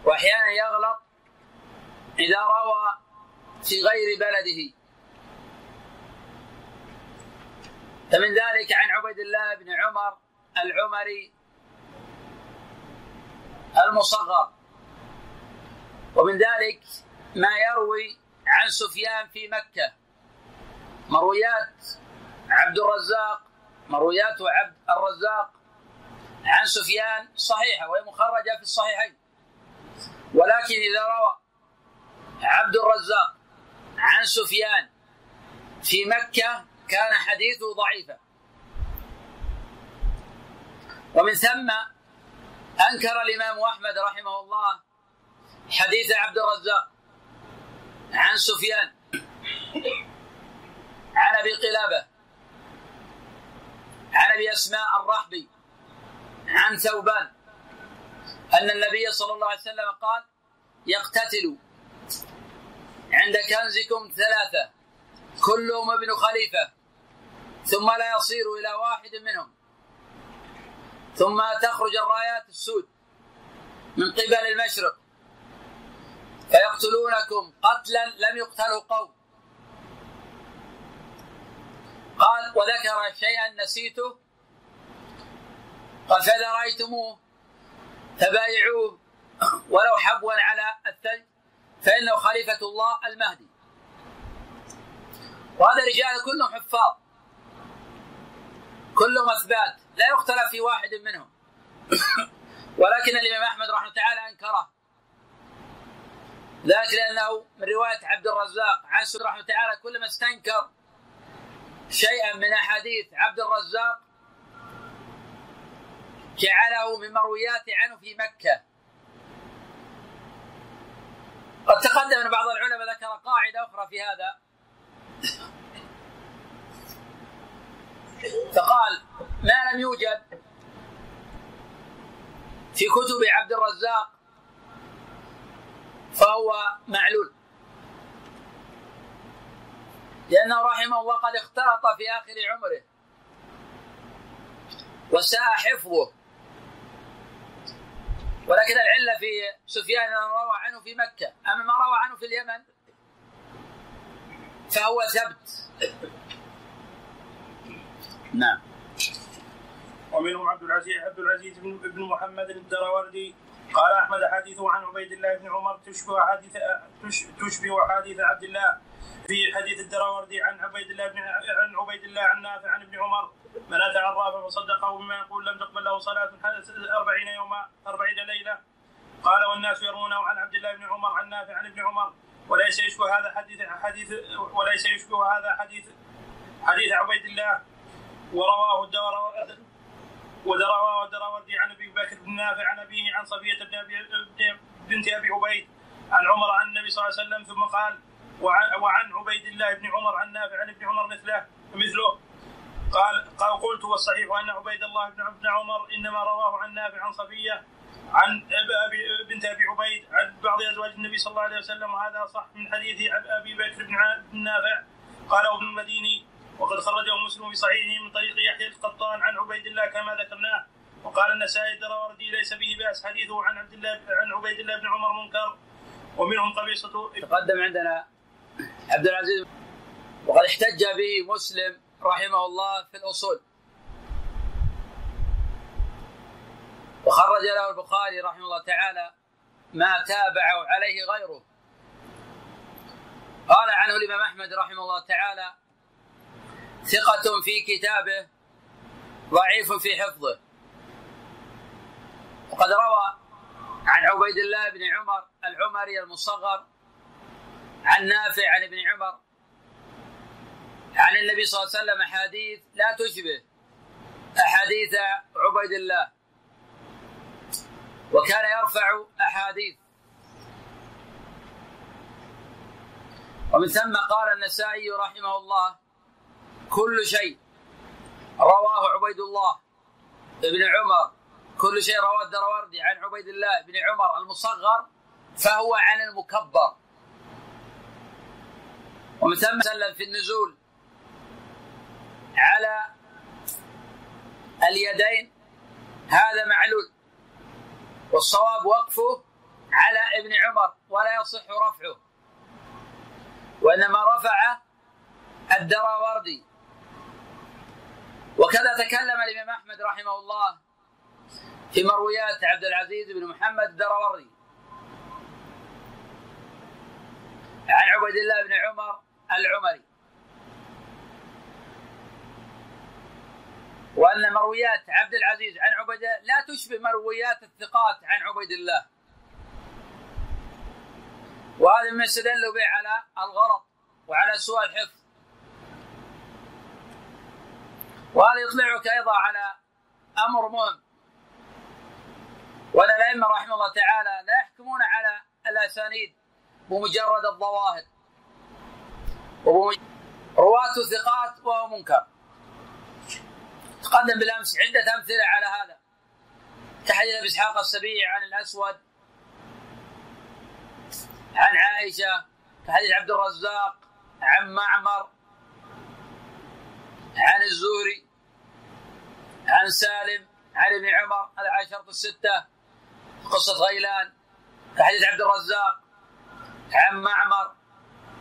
وأحيانا يغلط إذا روى في غير بلده. فمن ذلك عن عبيد الله بن عمر العمري المصغر. ومن ذلك ما يروي عن سفيان في مكة. مرويات عبد الرزاق مرويات عبد الرزاق عن سفيان صحيحة وهي مخرجة في الصحيحين. ولكن إذا روى عبد الرزاق عن سفيان في مكة كان حديثه ضعيفا. ومن ثم أنكر الإمام أحمد رحمه الله حديث عبد الرزاق عن سفيان عن أبي قلابة عن أبي أسماء الرحبي عن ثوبان أن النبي صلى الله عليه وسلم قال يقتتل عند كنزكم ثلاثة كلهم ابن خليفة ثم لا يصير إلى واحد منهم ثم تخرج الرايات السود من قبل المشرق فيقتلونكم قتلا لم يقتلوا قوم. قال وذكر شيئا نسيته قال فإذا رأيتموه فبايعوه ولو حبوا على الثلج فإنه خليفة الله المهدي. وهذا رجال كلهم حفاظ كلهم أثبات لا يختلف في واحد منهم. [COUGHS] ولكن الإمام أحمد رحمه تعالى أنكره. ذلك لأنه من رواية عبد الرزاق عن سورة رحمه تعالى كلما استنكر شيئا من أحاديث عبد الرزاق جعله من مروياته عنه في مكة. قد تقدم أن بعض العلماء ذكر قاعدة أخرى في هذا. فقال ما لم يوجد في كتب عبد الرزاق فهو معلول. لأنه رحمه الله قد اختلط في آخر عمره. وساء حفظه ولكن العلة في سفيان روى عنه في مكة. أما ما روى عنه في اليمن فهو ثبت. نعم. ومنهم عبد العزيز عبد العزيز بن محمد الدراوردي. قال أحمد حديثه عن عبيد الله بن عمر تشبه حديث تشبه حديث عبد الله. في حديث الدراوردي عن عبيد الله بن عن عبيد الله عن نافع عن ابن عمر. من اتى عرافا فصدقه بما يقول لم تقبل له صلاة أربعين يوما أربعين ليلة. قال والناس يرونه عن عبد الله بن عمر عن نافع عن ابن عمر. وليس يشبه هذا حديث حديث وليس يشبه هذا حديث حديث عبيد الله. ورواه الدور ورواه الدراوردي عن أبي بكر بن نافع عن أبيه عن صفية بن ابي بنت أبي عبيد عن عمر عن النبي صلى الله عليه وسلم. ثم قال وعن عبيد الله بن عمر عن نافع عن ابن عمر مثله مثله. قال قال قلت والصحيح أن عبيد الله بن ابن عمر إنما رواه عن نافع عن صفية عن ابي بنت أبي عبيد عن بعض أزواج النبي صلى الله عليه وسلم وهذا صح من حديث أبي بكر بن نافع. قال ابن المديني وقد خرجه مسلم في صحيحه من طريق يحيى القطان عن عبيد الله كما ذكرناه وقال النسائي الدراوردي ليس به بأس حديثه عن عبد الله عن عبيد الله بن عمر منكر ومنهم قبيصة تقدم عندنا عبد العزيز وقد احتج به مسلم رحمه الله في الأصول. وخرج له البخاري رحمه الله تعالى ما تابع عليه غيره. قال عنه الإمام أحمد رحمه الله تعالى ثقة في كتابه ضعيف في حفظه. وقد روى عن عبيد الله بن عمر العمري المصغر عن نافع عن ابن عمر عن النبي صلى الله عليه وسلم احاديث لا تشبه أحاديث عبيد الله. وكان يرفع أحاديث. ومن ثم قال النسائي رحمه الله كل شيء رواه عبيد الله بن عمر. كل شيء رواه الدراوردي عن عبيد الله بن عمر المصغر فهو عن المكبر. ومن ثم سلم في النزول على اليدين هذا معلول. والصواب وقفه على ابن عمر ولا يصح رفعه. وإنما رفع الدراوردي. وكذا تكلم الإمام أحمد رحمه الله في مرويات عبد العزيز بن محمد الدراوردي. عن عبيد الله بن عمر العمري. وأن مرويات عبد العزيز عن عبيد لا تشبه مرويات الثقات عن عبيد الله. وهذا مما استدلوا به على الغلط وعلى سوء الحفظ. وهذا يطلعك أيضا على أمر مهم. وأن الأئمة رحمه الله تعالى لا يحكمون على الأسانيد بمجرد الظواهر. رواة ثقات وهو منكر. تقدم بالأمس عدة أمثلة على هذا. كحديث ابي إسحاق السبيعي عن الأسود عن عائشة كحديث عبد الرزاق عن معمر عن الزهري عن سالم عن ابن عمر هذا على شرط الستة قصة غيلان. كحديث عبد الرزاق عن معمر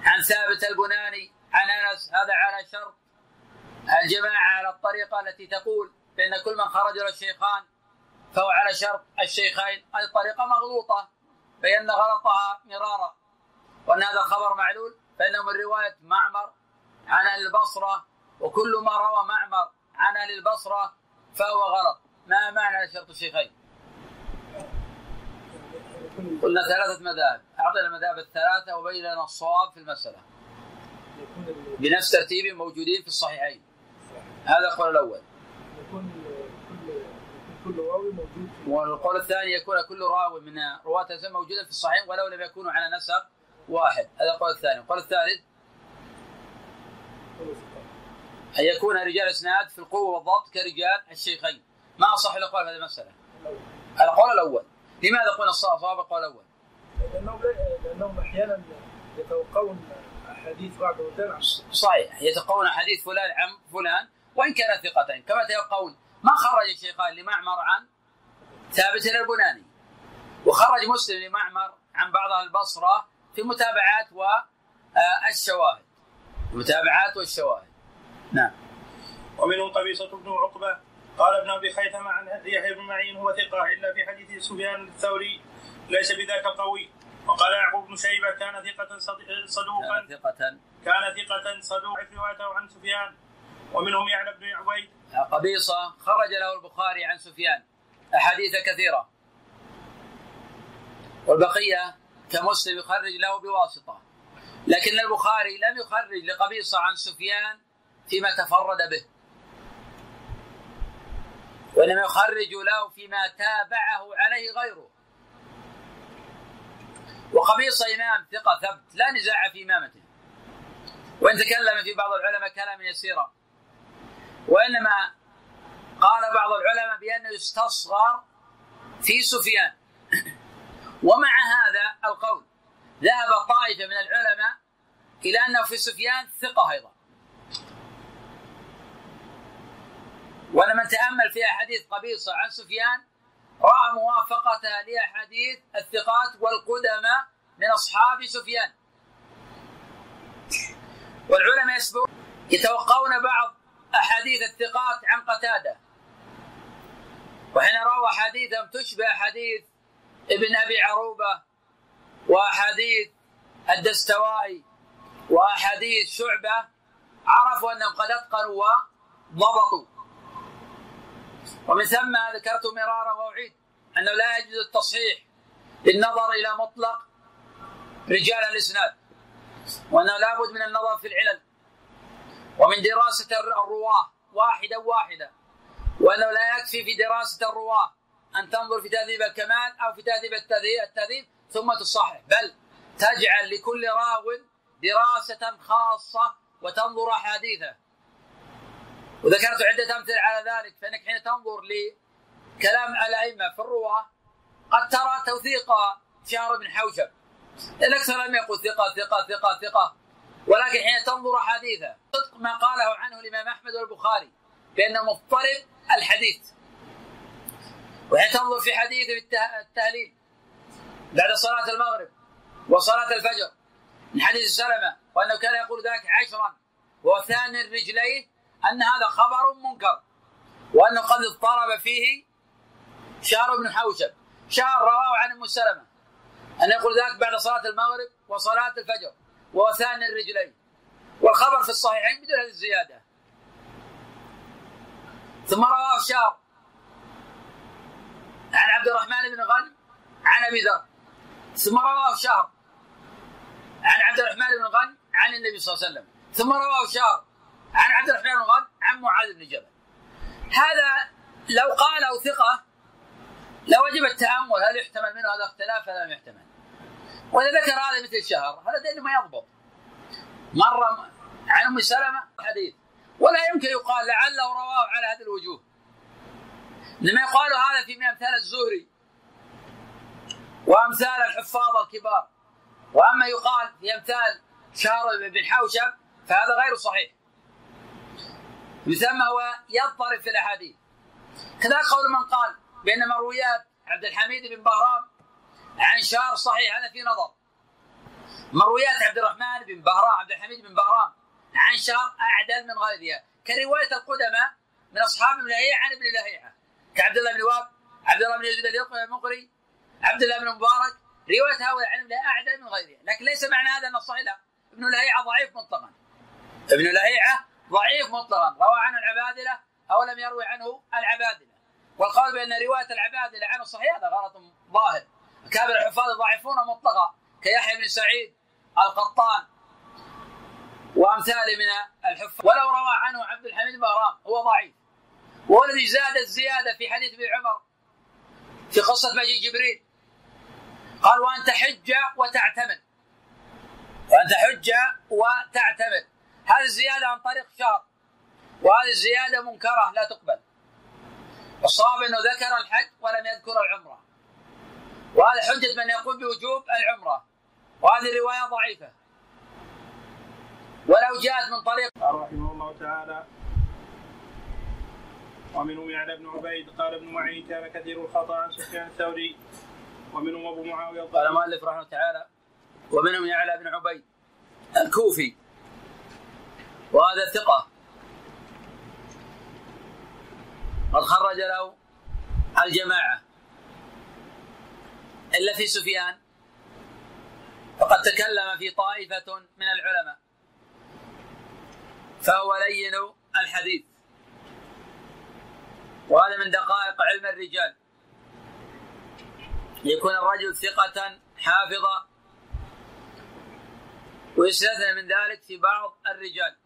عن ثابت البناني عن أنس هذا على شرط. الجماعة على الطريقة التي تقول بأن كل من خرج له الشيخان فهو على شرط الشيخين هذه الطريقة مغلوطة بينا غلطها مرارا. وأن هذا الخبر معلول فإنه من رواية معمر عن أهل البصرة وكل ما روى معمر عن أهل البصرة فهو غلط. ما معنى شرط الشيخين؟ قلنا ثلاثة مذاهب. أعطينا المذاهب الثلاثة وبين لنا الصواب في المسألة. بنفس ترتيب موجودين في الصحيحين. هذا القول الأول. يكون كل راوي موجود والقول الثاني يكون كل راوي من رواة الإسلام موجودا في الصحيح ولو لم يكونوا على نسق واحد. هذا القول الثاني. القول الثالث. أن يكون رجال إسناد في القوة والضبط كرجال الشيخين. ما أصح الأقوال في هذه المسألة. القول الأول. لماذا قلنا الصواب القول الأول؟ لأنهم لأنهم أحيانا يتوقعون أحاديث بعض عن صحيح. يتقون حديث فلان عن فلان وإن كان ثقتين. كما يتوقعون ما خرج الشيخان لمعمر عن ثابت البناني؟ وخرج مسلم لمعمر عن بعض أهل البصرة في متابعات والشواهد المتابعات والشواهد. نعم. ومنهم قبيصة بن عقبة قال ابن أبي خيثمة عن يحيى بن معين هو ثقة إلا في حديث سفيان الثوري ليس بذاك القوي. وقال يعقوب بن شيبة كان ثقة صد- صدوقا كان ثقة. كان ثقة صدوق روايته عن سفيان. ومنهم يعلى بن عبيد قبيصة خرج له البخاري عن سفيان. أحاديث كثيرة. والبقية كمسلم يخرج له بواسطة. لكن البخاري لم يخرج لقبيصة عن سفيان فيما تفرد به. وإنما يخرج له فيما تابعه عليه غيره. وقبيصة إمام ثقة ثبت لا نزاع في إمامته. وإن تكلم في بعض العلماء كلاما يسيرا. وإنما قال بعض العلماء بأنه يستصغر في سفيان. ومع هذا القول ذهب طائفة من العلماء إلى أنه في سفيان ثقة أيضا. وأن من تأمل في أحاديث قبيصة عن سفيان رأى موافقتها لأحاديث الثقات والقدماء من أصحاب سفيان. والعلماء يسبق يتوقعون بعض أحاديث الثقات عن قتادة. وحين روى أحاديثهم تشبه أحاديث ابن أبي عروبة وأحاديث الدستوائي وأحاديث شعبة عرفوا أنهم قد أتقنوا وضبطوا. ومن ثم ذكرت مرارا وأعيد أنه لا يجوز التصحيح بالنظر إلى مطلق رجال الإسناد وأنه لابد من النظر في العلل. ومن دراسة الرواة. واحدا واحدا وأنه لا يكفي في دراسة الرواة أن تنظر في تهذيب الكمال أو في تهذيب التهذيب, ثم تصحح. بل تجعل لكل راو دراسة خاصة وتنظر أحاديثه. وذكرت عدة أمثلة على ذلك فإنك حين تنظر لكلام الأئمة في الرواة قد ترى توثيق شهر بن حوشب. الأكثر لم يقل ثقة ثقة ثقة ثقة. ولكن حين تنظر أحاديثه صدق ما قاله عنه الإمام أحمد والبخاري بأنه مضطرب الحديث. وحين تنظر في حديثه التهليل بعد صلاة المغرب وصلاة الفجر من حديث سلمة وأنه كان يقول ذلك عشرا وثاني الرجلين أن هذا خبر منكر وأنه قد اضطرب فيه شهر بن حوشب. شهر رواه عن أم سلمة أن يقول ذلك بعد صلاة المغرب وصلاة الفجر. وثاني الرجلين. والخبر في الصحيحين بدون هذه الزيادة. ثم رواه شهر عن عبد الرحمن بن غنم عن أبي ذر. ثم رواه شهر عن عبد الرحمن بن غنم عن النبي صلى الله عليه وسلم. ثم رواه شهر عن عبد الرحمن بن غنم عن معاذ بن جبل. هذا لو قاله ثقة لوجب التأمل. هل يحتمل منه هذا اختلاف؟ هذا لم يحتمل. وإذا ذكر هذا مثل شهر هذا دليل ما يضبط. مرة عن أم سلمة حديث. ولا يمكن يقال لعله رواه على هذه الوجوه. إنما يقال هذا في أمثال الزهري وأمثال الحفاظ الكبار وأما يقال في أمثال شهر بن حوشب فهذا غير صحيح. ثم هو يضطرب في الأحاديث. كذا قول من قال بأن مرويات عبد الحميد بن بهرام عن شهر صحيح هذا في نظر. مرويات عبد الرحمن بن بهرام عبد الحميد بن بهرام عن شهر أعدل من غيرها. كرواية القدماء من أصحاب ابن لهيعة عن ابن لهيعة. كعبد الله بن وهب عبد الله بن يزيد المقري عبد الله بن مبارك. رواية هؤلاء عن ابن أعدل من غيرها. لكن ليس معنى هذا أن صحيح لا. ابن لهيعة ضعيف مطلقا. ابن لهيعة ضعيف مطلقا. روى عنه العبادلة أو لم يروي عنه العبادلة. والقول بأن رواية العبادلة عنه صحيح هذا غلط ظاهر. أكابر الحفاظ يضعفون مطلقا كيحيى بن سعيد القطان وأمثاله من الحفاظ. ولو روى عنه عبد الحميد بهرام هو ضعيف. وهو الذي زاد الزيادة في حديث ابن عمر في قصة مجيء جبريل قال وأن تحج وتعتمر وأن تحج وتعتمر هذه الزيادة عن طريق شهر وهذه الزيادة منكرة لا تقبل. الصواب أنه ذكر الحج ولم يذكر العمرة. وهذا حجة من يقول بوجوب العمرة. وهذه الرواية ضعيفة. ولو جاءت من طريق رحمه الله تعالى ومنهم يعلى بن عبيد قال ابن معين كان كثير الخطأ عن سفيان الثوري. ومنهم أبو معاوية قال المؤلف رحمه الله تعالى ومنهم يعلى بن عبيد الكوفي. وهذا ثقة. قد خرج له الجماعة. إلا في سفيان. فقد تكلم في طائفة من العلماء. فهو لين الحديث. وهذا من دقائق علم الرجال. يكون الرجل ثقة حافظا ويستثنى من ذلك في بعض الرجال.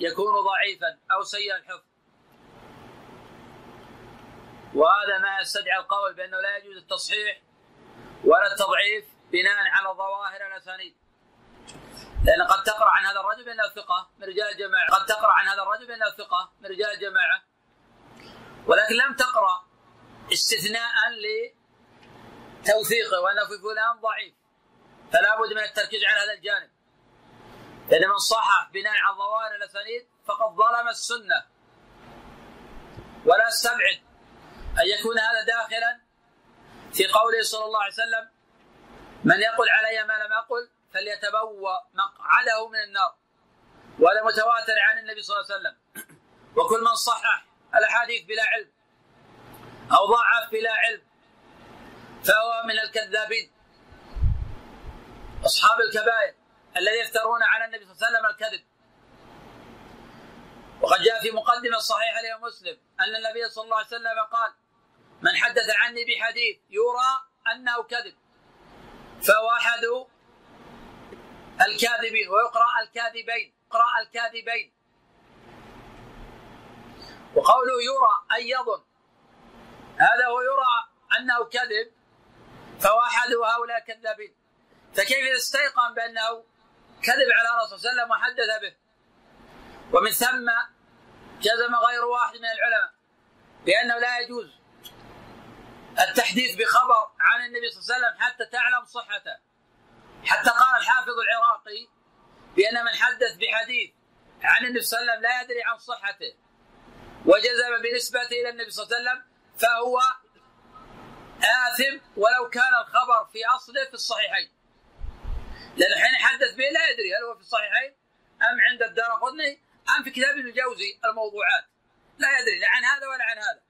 يكون ضعيفا أو سيء الحفظ. وهذا ما يستدعي القول بأنه لا يجوز التصحيح ولا التضعيف بناء على ظواهر الأسانيد. لأن قد تقرأ عن هذا الرجل بأنه ثقة من رجال الجماعة. قد تقرأ عن هذا الرجل بأنه ثقة من رجال الجماعة. ولكن لم تقرأ استثناء لتوثيقه وأنه في فلان ضعيف. فلا بد من التركيز على هذا الجانب. لأن من صحح بناء على ظواهر الأسانيد فقد ظلم السنة. ولا استبعد أن يكون هذا داخلا في قوله صلى الله عليه وسلم من يقول علي ما لم أقل فليتبوأ مقعده من النار. وهذا متواتر عن النبي صلى الله عليه وسلم. وكل من صحح الأحاديث بلا علم أو ضعف بلا علم فهو من الكذابين. أصحاب الكبائر الذي يفترون على النبي صلى الله عليه وسلم الكذب. وقد جاء في مقدمة صحيحة لإمام مسلم أن النبي صلى الله عليه وسلم قال من حدث عني بحديث يرى أنه كذب. فهو أحد الكاذبين ويقرأ الكاذبين يقرأ الكاذبين. وقوله يرى أي يظن. هذا هو يرى أنه كذب. فهو أحد هؤلاء الكذابين فكيف استيقن بأنه كذب على الرسول صلى الله عليه وسلم وحدث به؟ ومن ثم جزم غير واحد من العلماء بأنه لا يجوز. التحديث بخبر عن النبي صلى الله عليه وسلم حتى تعلم صحته. حتى قال الحافظ العراقي بأن من حدث بحديث عن النبي صلى الله عليه وسلم لا يدري عن صحته وجزم بنسبته إلى النبي صلى الله عليه وسلم فهو آثم ولو كان الخبر في أصله في الصحيحين. لأنه حين يحدث به لا يدري هل هو في الصحيحين أم عند الدار قطني أم في كتاب ابن الجوزي الموضوعات. لا يدري لا عن هذا ولا عن هذا.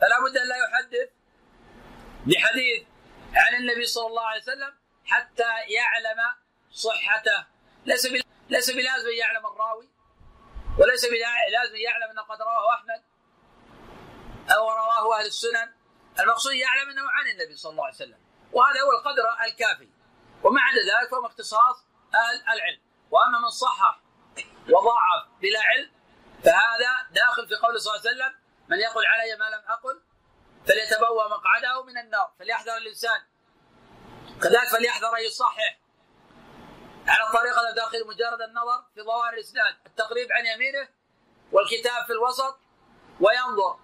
فلا بد أن لا يحدث بحديث عن النبي صلى الله عليه وسلم حتى يعلم صحته. ليس ليس بلازم أن يعلم الراوي وليس بلازم أن يعلم انه قد رواه أحمد أو رواه أهل السنن. المقصود يعلم أنه عن النبي صلى الله عليه وسلم وهذا هو القدر الكافي. وما عدا ذلك فهو اختصاص أهل العلم. وأما من صحح وضاعف بلا علم فهذا داخل في قول صلى الله عليه وسلم من يقول علي ما لم أقل فليتبوأ مقعده من النار فليحذر الإنسان. كذلك فليحذر أن يصحح. على الطريقة الداخل مجرد النظر في ظواهر الإسناد التقريب عن يمينه والكتاب في الوسط وينظر.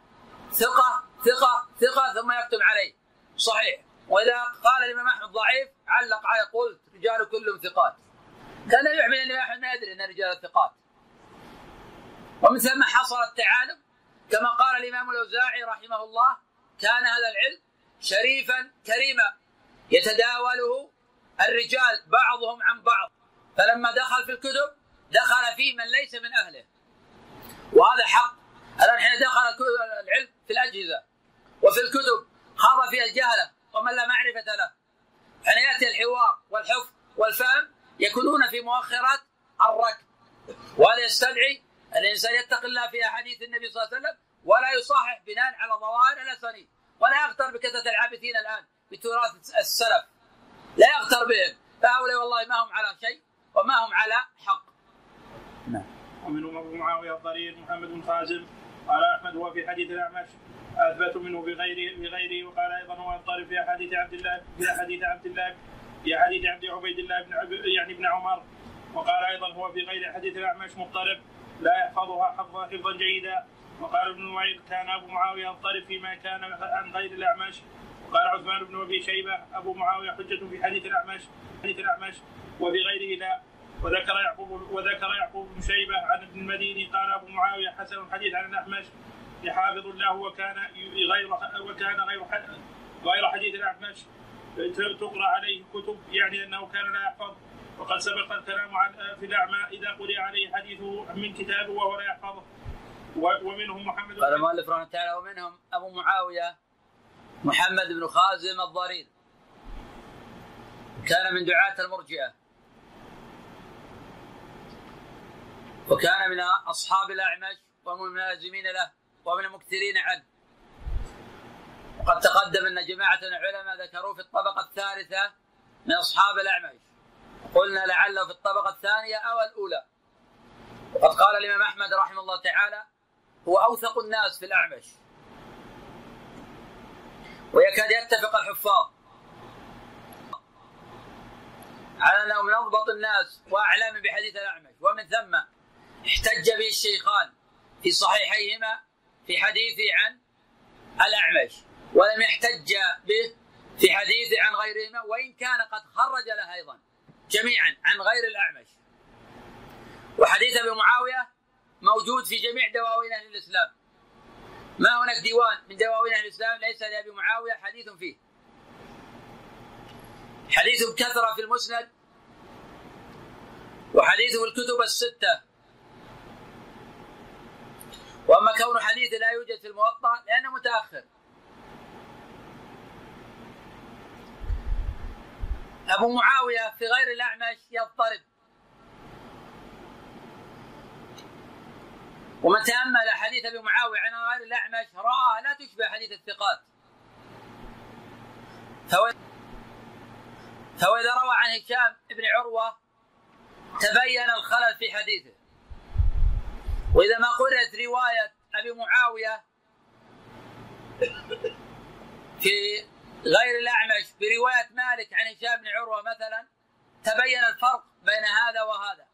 ثقة ثقة ثقة ثم يكتب عليه. صحيح. وإذا قال الإمام أحمد ضعيف علق عليه قلت رجال كلهم ثقات. كان يحمل الإمام أحمد ما يدري أن رجال الثقات ومن ثم حصل التعالم كما قال الإمام الأوزاعي رحمه الله كان هذا العلم شريفا كريما. يتداوله الرجال بعضهم عن بعض. فلما دخل في الكتب دخل فيه من ليس من أهله. وهذا حق. الآن حين دخل العلم في الأجهزة وفي الكتب خاض فيها الجهله ومن لا معرفة له. حين يأتي الحوار والحفظ والفهم يكونون في مؤخرات الركب. وهذا يستدعي الإنسان يتقي الله في أحاديث النبي صلى الله عليه وسلم ولا يصحح بناء على ظواهر الأسانيد. ولا يغتر بكثرة العابثين الآن بتراث السلف. بهم. فهؤلاء والله ما هم على شيء وما هم على حق. نعم. ومنهم ابو معاوية الضرير محمد بن خازم قال أحمد هو في حديث الأعمش أثبت منه بغيره بغيره وقال أيضا هو يضطرب في أحاديث عبد الله في أحاديث عبد الله في حديث عبد عبيد الله بن عب... يعني ابن عمر. وقال أيضا هو في غير حديث الأعمش مضطرب لا يحفظها حفظا حفظا جيدا. وقال ابن نمير كان أبو معاوية يضطرب فيما كان عن غير الأعمش. وقال عثمان بن أبي شيبة أبو معاوية حجة في حديث الأعمش حديث الأعمش وفي غيره لا. وذكر يعقوب وذكر يعقوب بن شيبة عن ابن المديني قال أبو معاوية حسن الحديث عن الأعمش. يحافظ له وكان غير وكان غير غير حديث الأعمش. تقرأ عليه كتب يعني أنه كان لا يحفظ. وقد سبق الكلام عن في الأعمى إذا قرئ عليه حديثه من كتابه وهو لا يحفظه. ومنهم محمد قال المؤلف رحمه الله تعالى ومنهم أبو معاوية محمد بن خازم الضرير. كان من دعاة المرجئة. وكان من أصحاب الأعمش ومن الملازمين له ومن المكثرين عنه. وقد تقدم أن جماعة من العلماء ذكروه في الطبقة الثالثة من أصحاب الأعمش. قلنا لعله في الطبقة الثانية أو الأولى. وقد قال الإمام أحمد رحمه الله تعالى هو أوثق الناس في الأعمش. ويكاد يتفق الحفاظ. على انه من اضبط الناس وأعلم بحديث الأعمش. ومن ثم احتج به الشيخان في صحيحيهما في حديثه عن الأعمش. ولم يحتج به في حديثه عن غيرهما وإن كان قد خرج له أيضا جميعا عن غير الأعمش. وحديث أبي معاوية موجود في جميع دواوين أهل الإسلام. ما هناك ديوان من دواوين أهل الإسلام ليس لأبي معاوية حديث فيه. حديث كثر في المسند وحديثه في الكتب الستة. وأما كون حديث لا يوجد في الموطأ لأنه متأخر. أبو معاوية في غير الأعمش يضطرب. ومن تأمل حديث أبي معاوية عن غير الأعمش رآها لا تشبه حديث الثقات. فإذا روى عن هشام بن عروة تبين الخلل في حديثه. وإذا ما قرأت رواية أبي معاوية في غير الأعمش برواية مالك عن هشام بن عروة مثلا تبين الفرق بين هذا وهذا.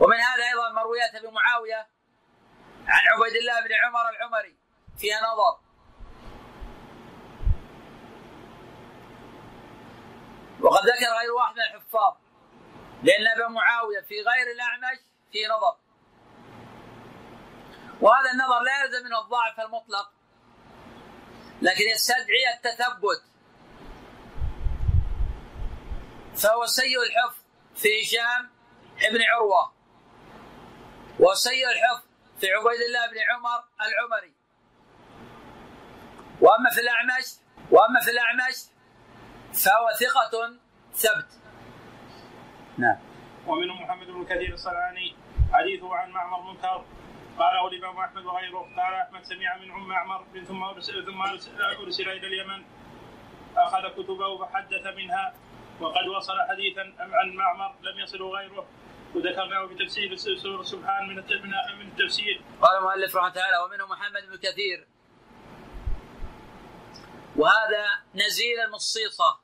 ومن هذا أيضا مرويات أبي معاوية عن عبيد الله بن عمر العمري فيها نظر. وقد ذكر غير واحد من الحفاظ لأن أبا معاوية في غير الأعمش في نظر. وهذا النظر لا يلزم منه الضعف المطلق لكن يستدعي التثبت. فهو سيء الحفظ في هشام ابن عروة. وسيء الحفظ في عبيد الله بن عمر العمري. وأما في الأعمش وأما في الأعمش فهو ثقة ثبت. نعم. ومنهم محمد بن كثير الصنعاني حديثه عن معمر منكر. قاله الامام أحمد وغيره. قال أحمد سمع من أم معمر ثم ارسل ثم أرسل إلى اليمن. أخذ كتبه فحدث منها. وقد وصل حديثا عن معمر لم يصله غيره. وذكرناه في تفسير سوره سبحان من من التفسير. قال المؤلف رحمه الله تعالى ومنهم محمد بن كثير. وهذا نزيل المصيصة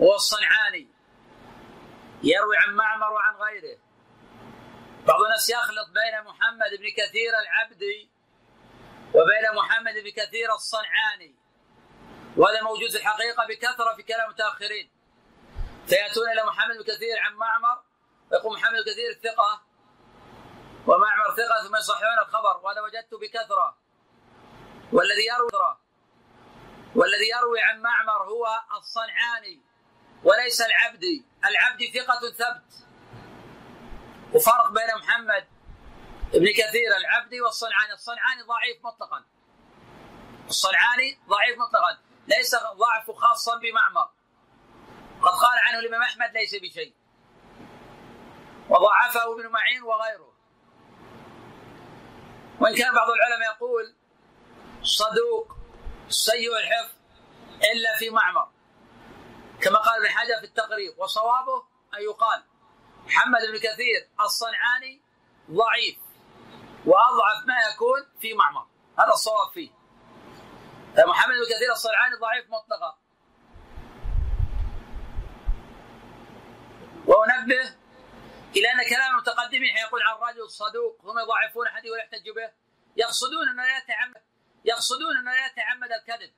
هو الصنعاني يروي عن معمر وعن غيره. بعض الناس يخلط بين محمد بن كثير العبدي وبين محمد بن كثير الصنعاني. وهذا موجود الحقيقة بكثرة في كلام المتأخرين فيأتون إلى محمد بن كثير عن معمر ويقول محمد كثير ثقة ومعمر ثقة ثم يصححون الخبر. وهذا وجدته بكثرة. والذي يروي والذي يروي عن معمر هو الصنعاني وليس العبدي. العبدي ثقة ثبت. وفرق بين محمد ابن كثير العبدي والصنعاني. الصنعاني ضعيف مطلقا. الصنعاني ضعيف مطلقا. ليس ضعف خاصا بمعمر. قد قال عنه الإمام أحمد ليس بشيء. وضعفه ابن معين وغيره. وإن كان بعض العلماء يقول صدوق سيء الحفظ إلا في معمر. كما قال ابن حجر في التقريب وصوابه أن يقال محمد بن كثير الصنعاني ضعيف وأضعف ما يكون في معمر. هذا الصواب فيه. محمد بن كثير الصنعاني ضعيف مطلقا. وأنبه إلى أن كلام المتقدمين يقول عن رجل صدوق ثم يضعفون حديث ويحتج به. يقصدون أنه لا يتعمد يقصدون أنه لا يتعمد الكذب.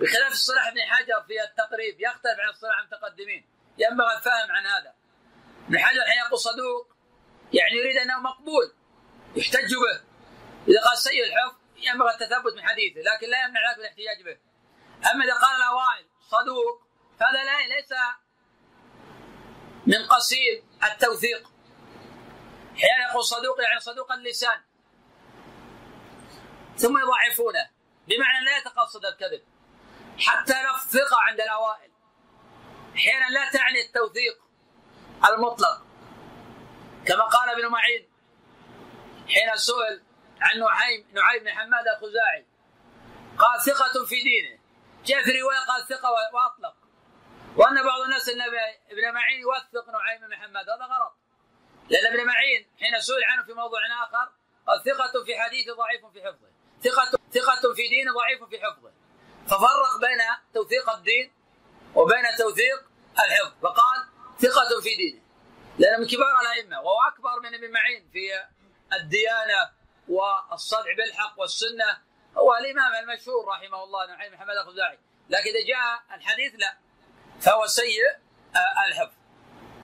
بخلاف الصلاح بن حجر في التقريب يختلف عن الصلاح المتقدمين. ينبغي الفهم عن هذا. ابن حجر حين يقول صدوق يعني يريد أنه مقبول يحتج به. إذا قال سيء الحفظ ينبغي التثبت من حديثه لكن لا يمنع ذلك الاحتجاج به. أما إذا قال الأوائل صدوق فهذا لا ليس من قصير. التوثيق. أحيانا يقول صدوق يعني صدوق اللسان. ثم يضعفونه. بمعنى لا يتقصد الكذب. حتى لو ثقة عند الأوائل. أحيانا لا تعني التوثيق المطلق. كما قال ابن معين حين سئل عن نعيم نعيم بن حماد الخزاعي. قال ثقة في دينه. جاء في رواية قال ثقة وأطلق. وأن بعض الناس أن ابن معين يوثق نعيم بن حماد هذا غلط. لأن إبن معين حين سئل عنه في موضوع آخر قال ثقة في حديث ضعيف في حفظه. ثقة ثقة في دينه ضعيف في حفظه. ففرق بين توثيق الدين وبين توثيق الحفظ. فقال ثقة في دينه. لأنه من كبار الأئمة وهو أكبر من إبن معين في الديانة والصدع بالحق والسنة هو الإمام المشهور رحمه الله نعيم محمد الخزاعي لكن إذا جاء الحديث لا. فهو سيء الحفظ.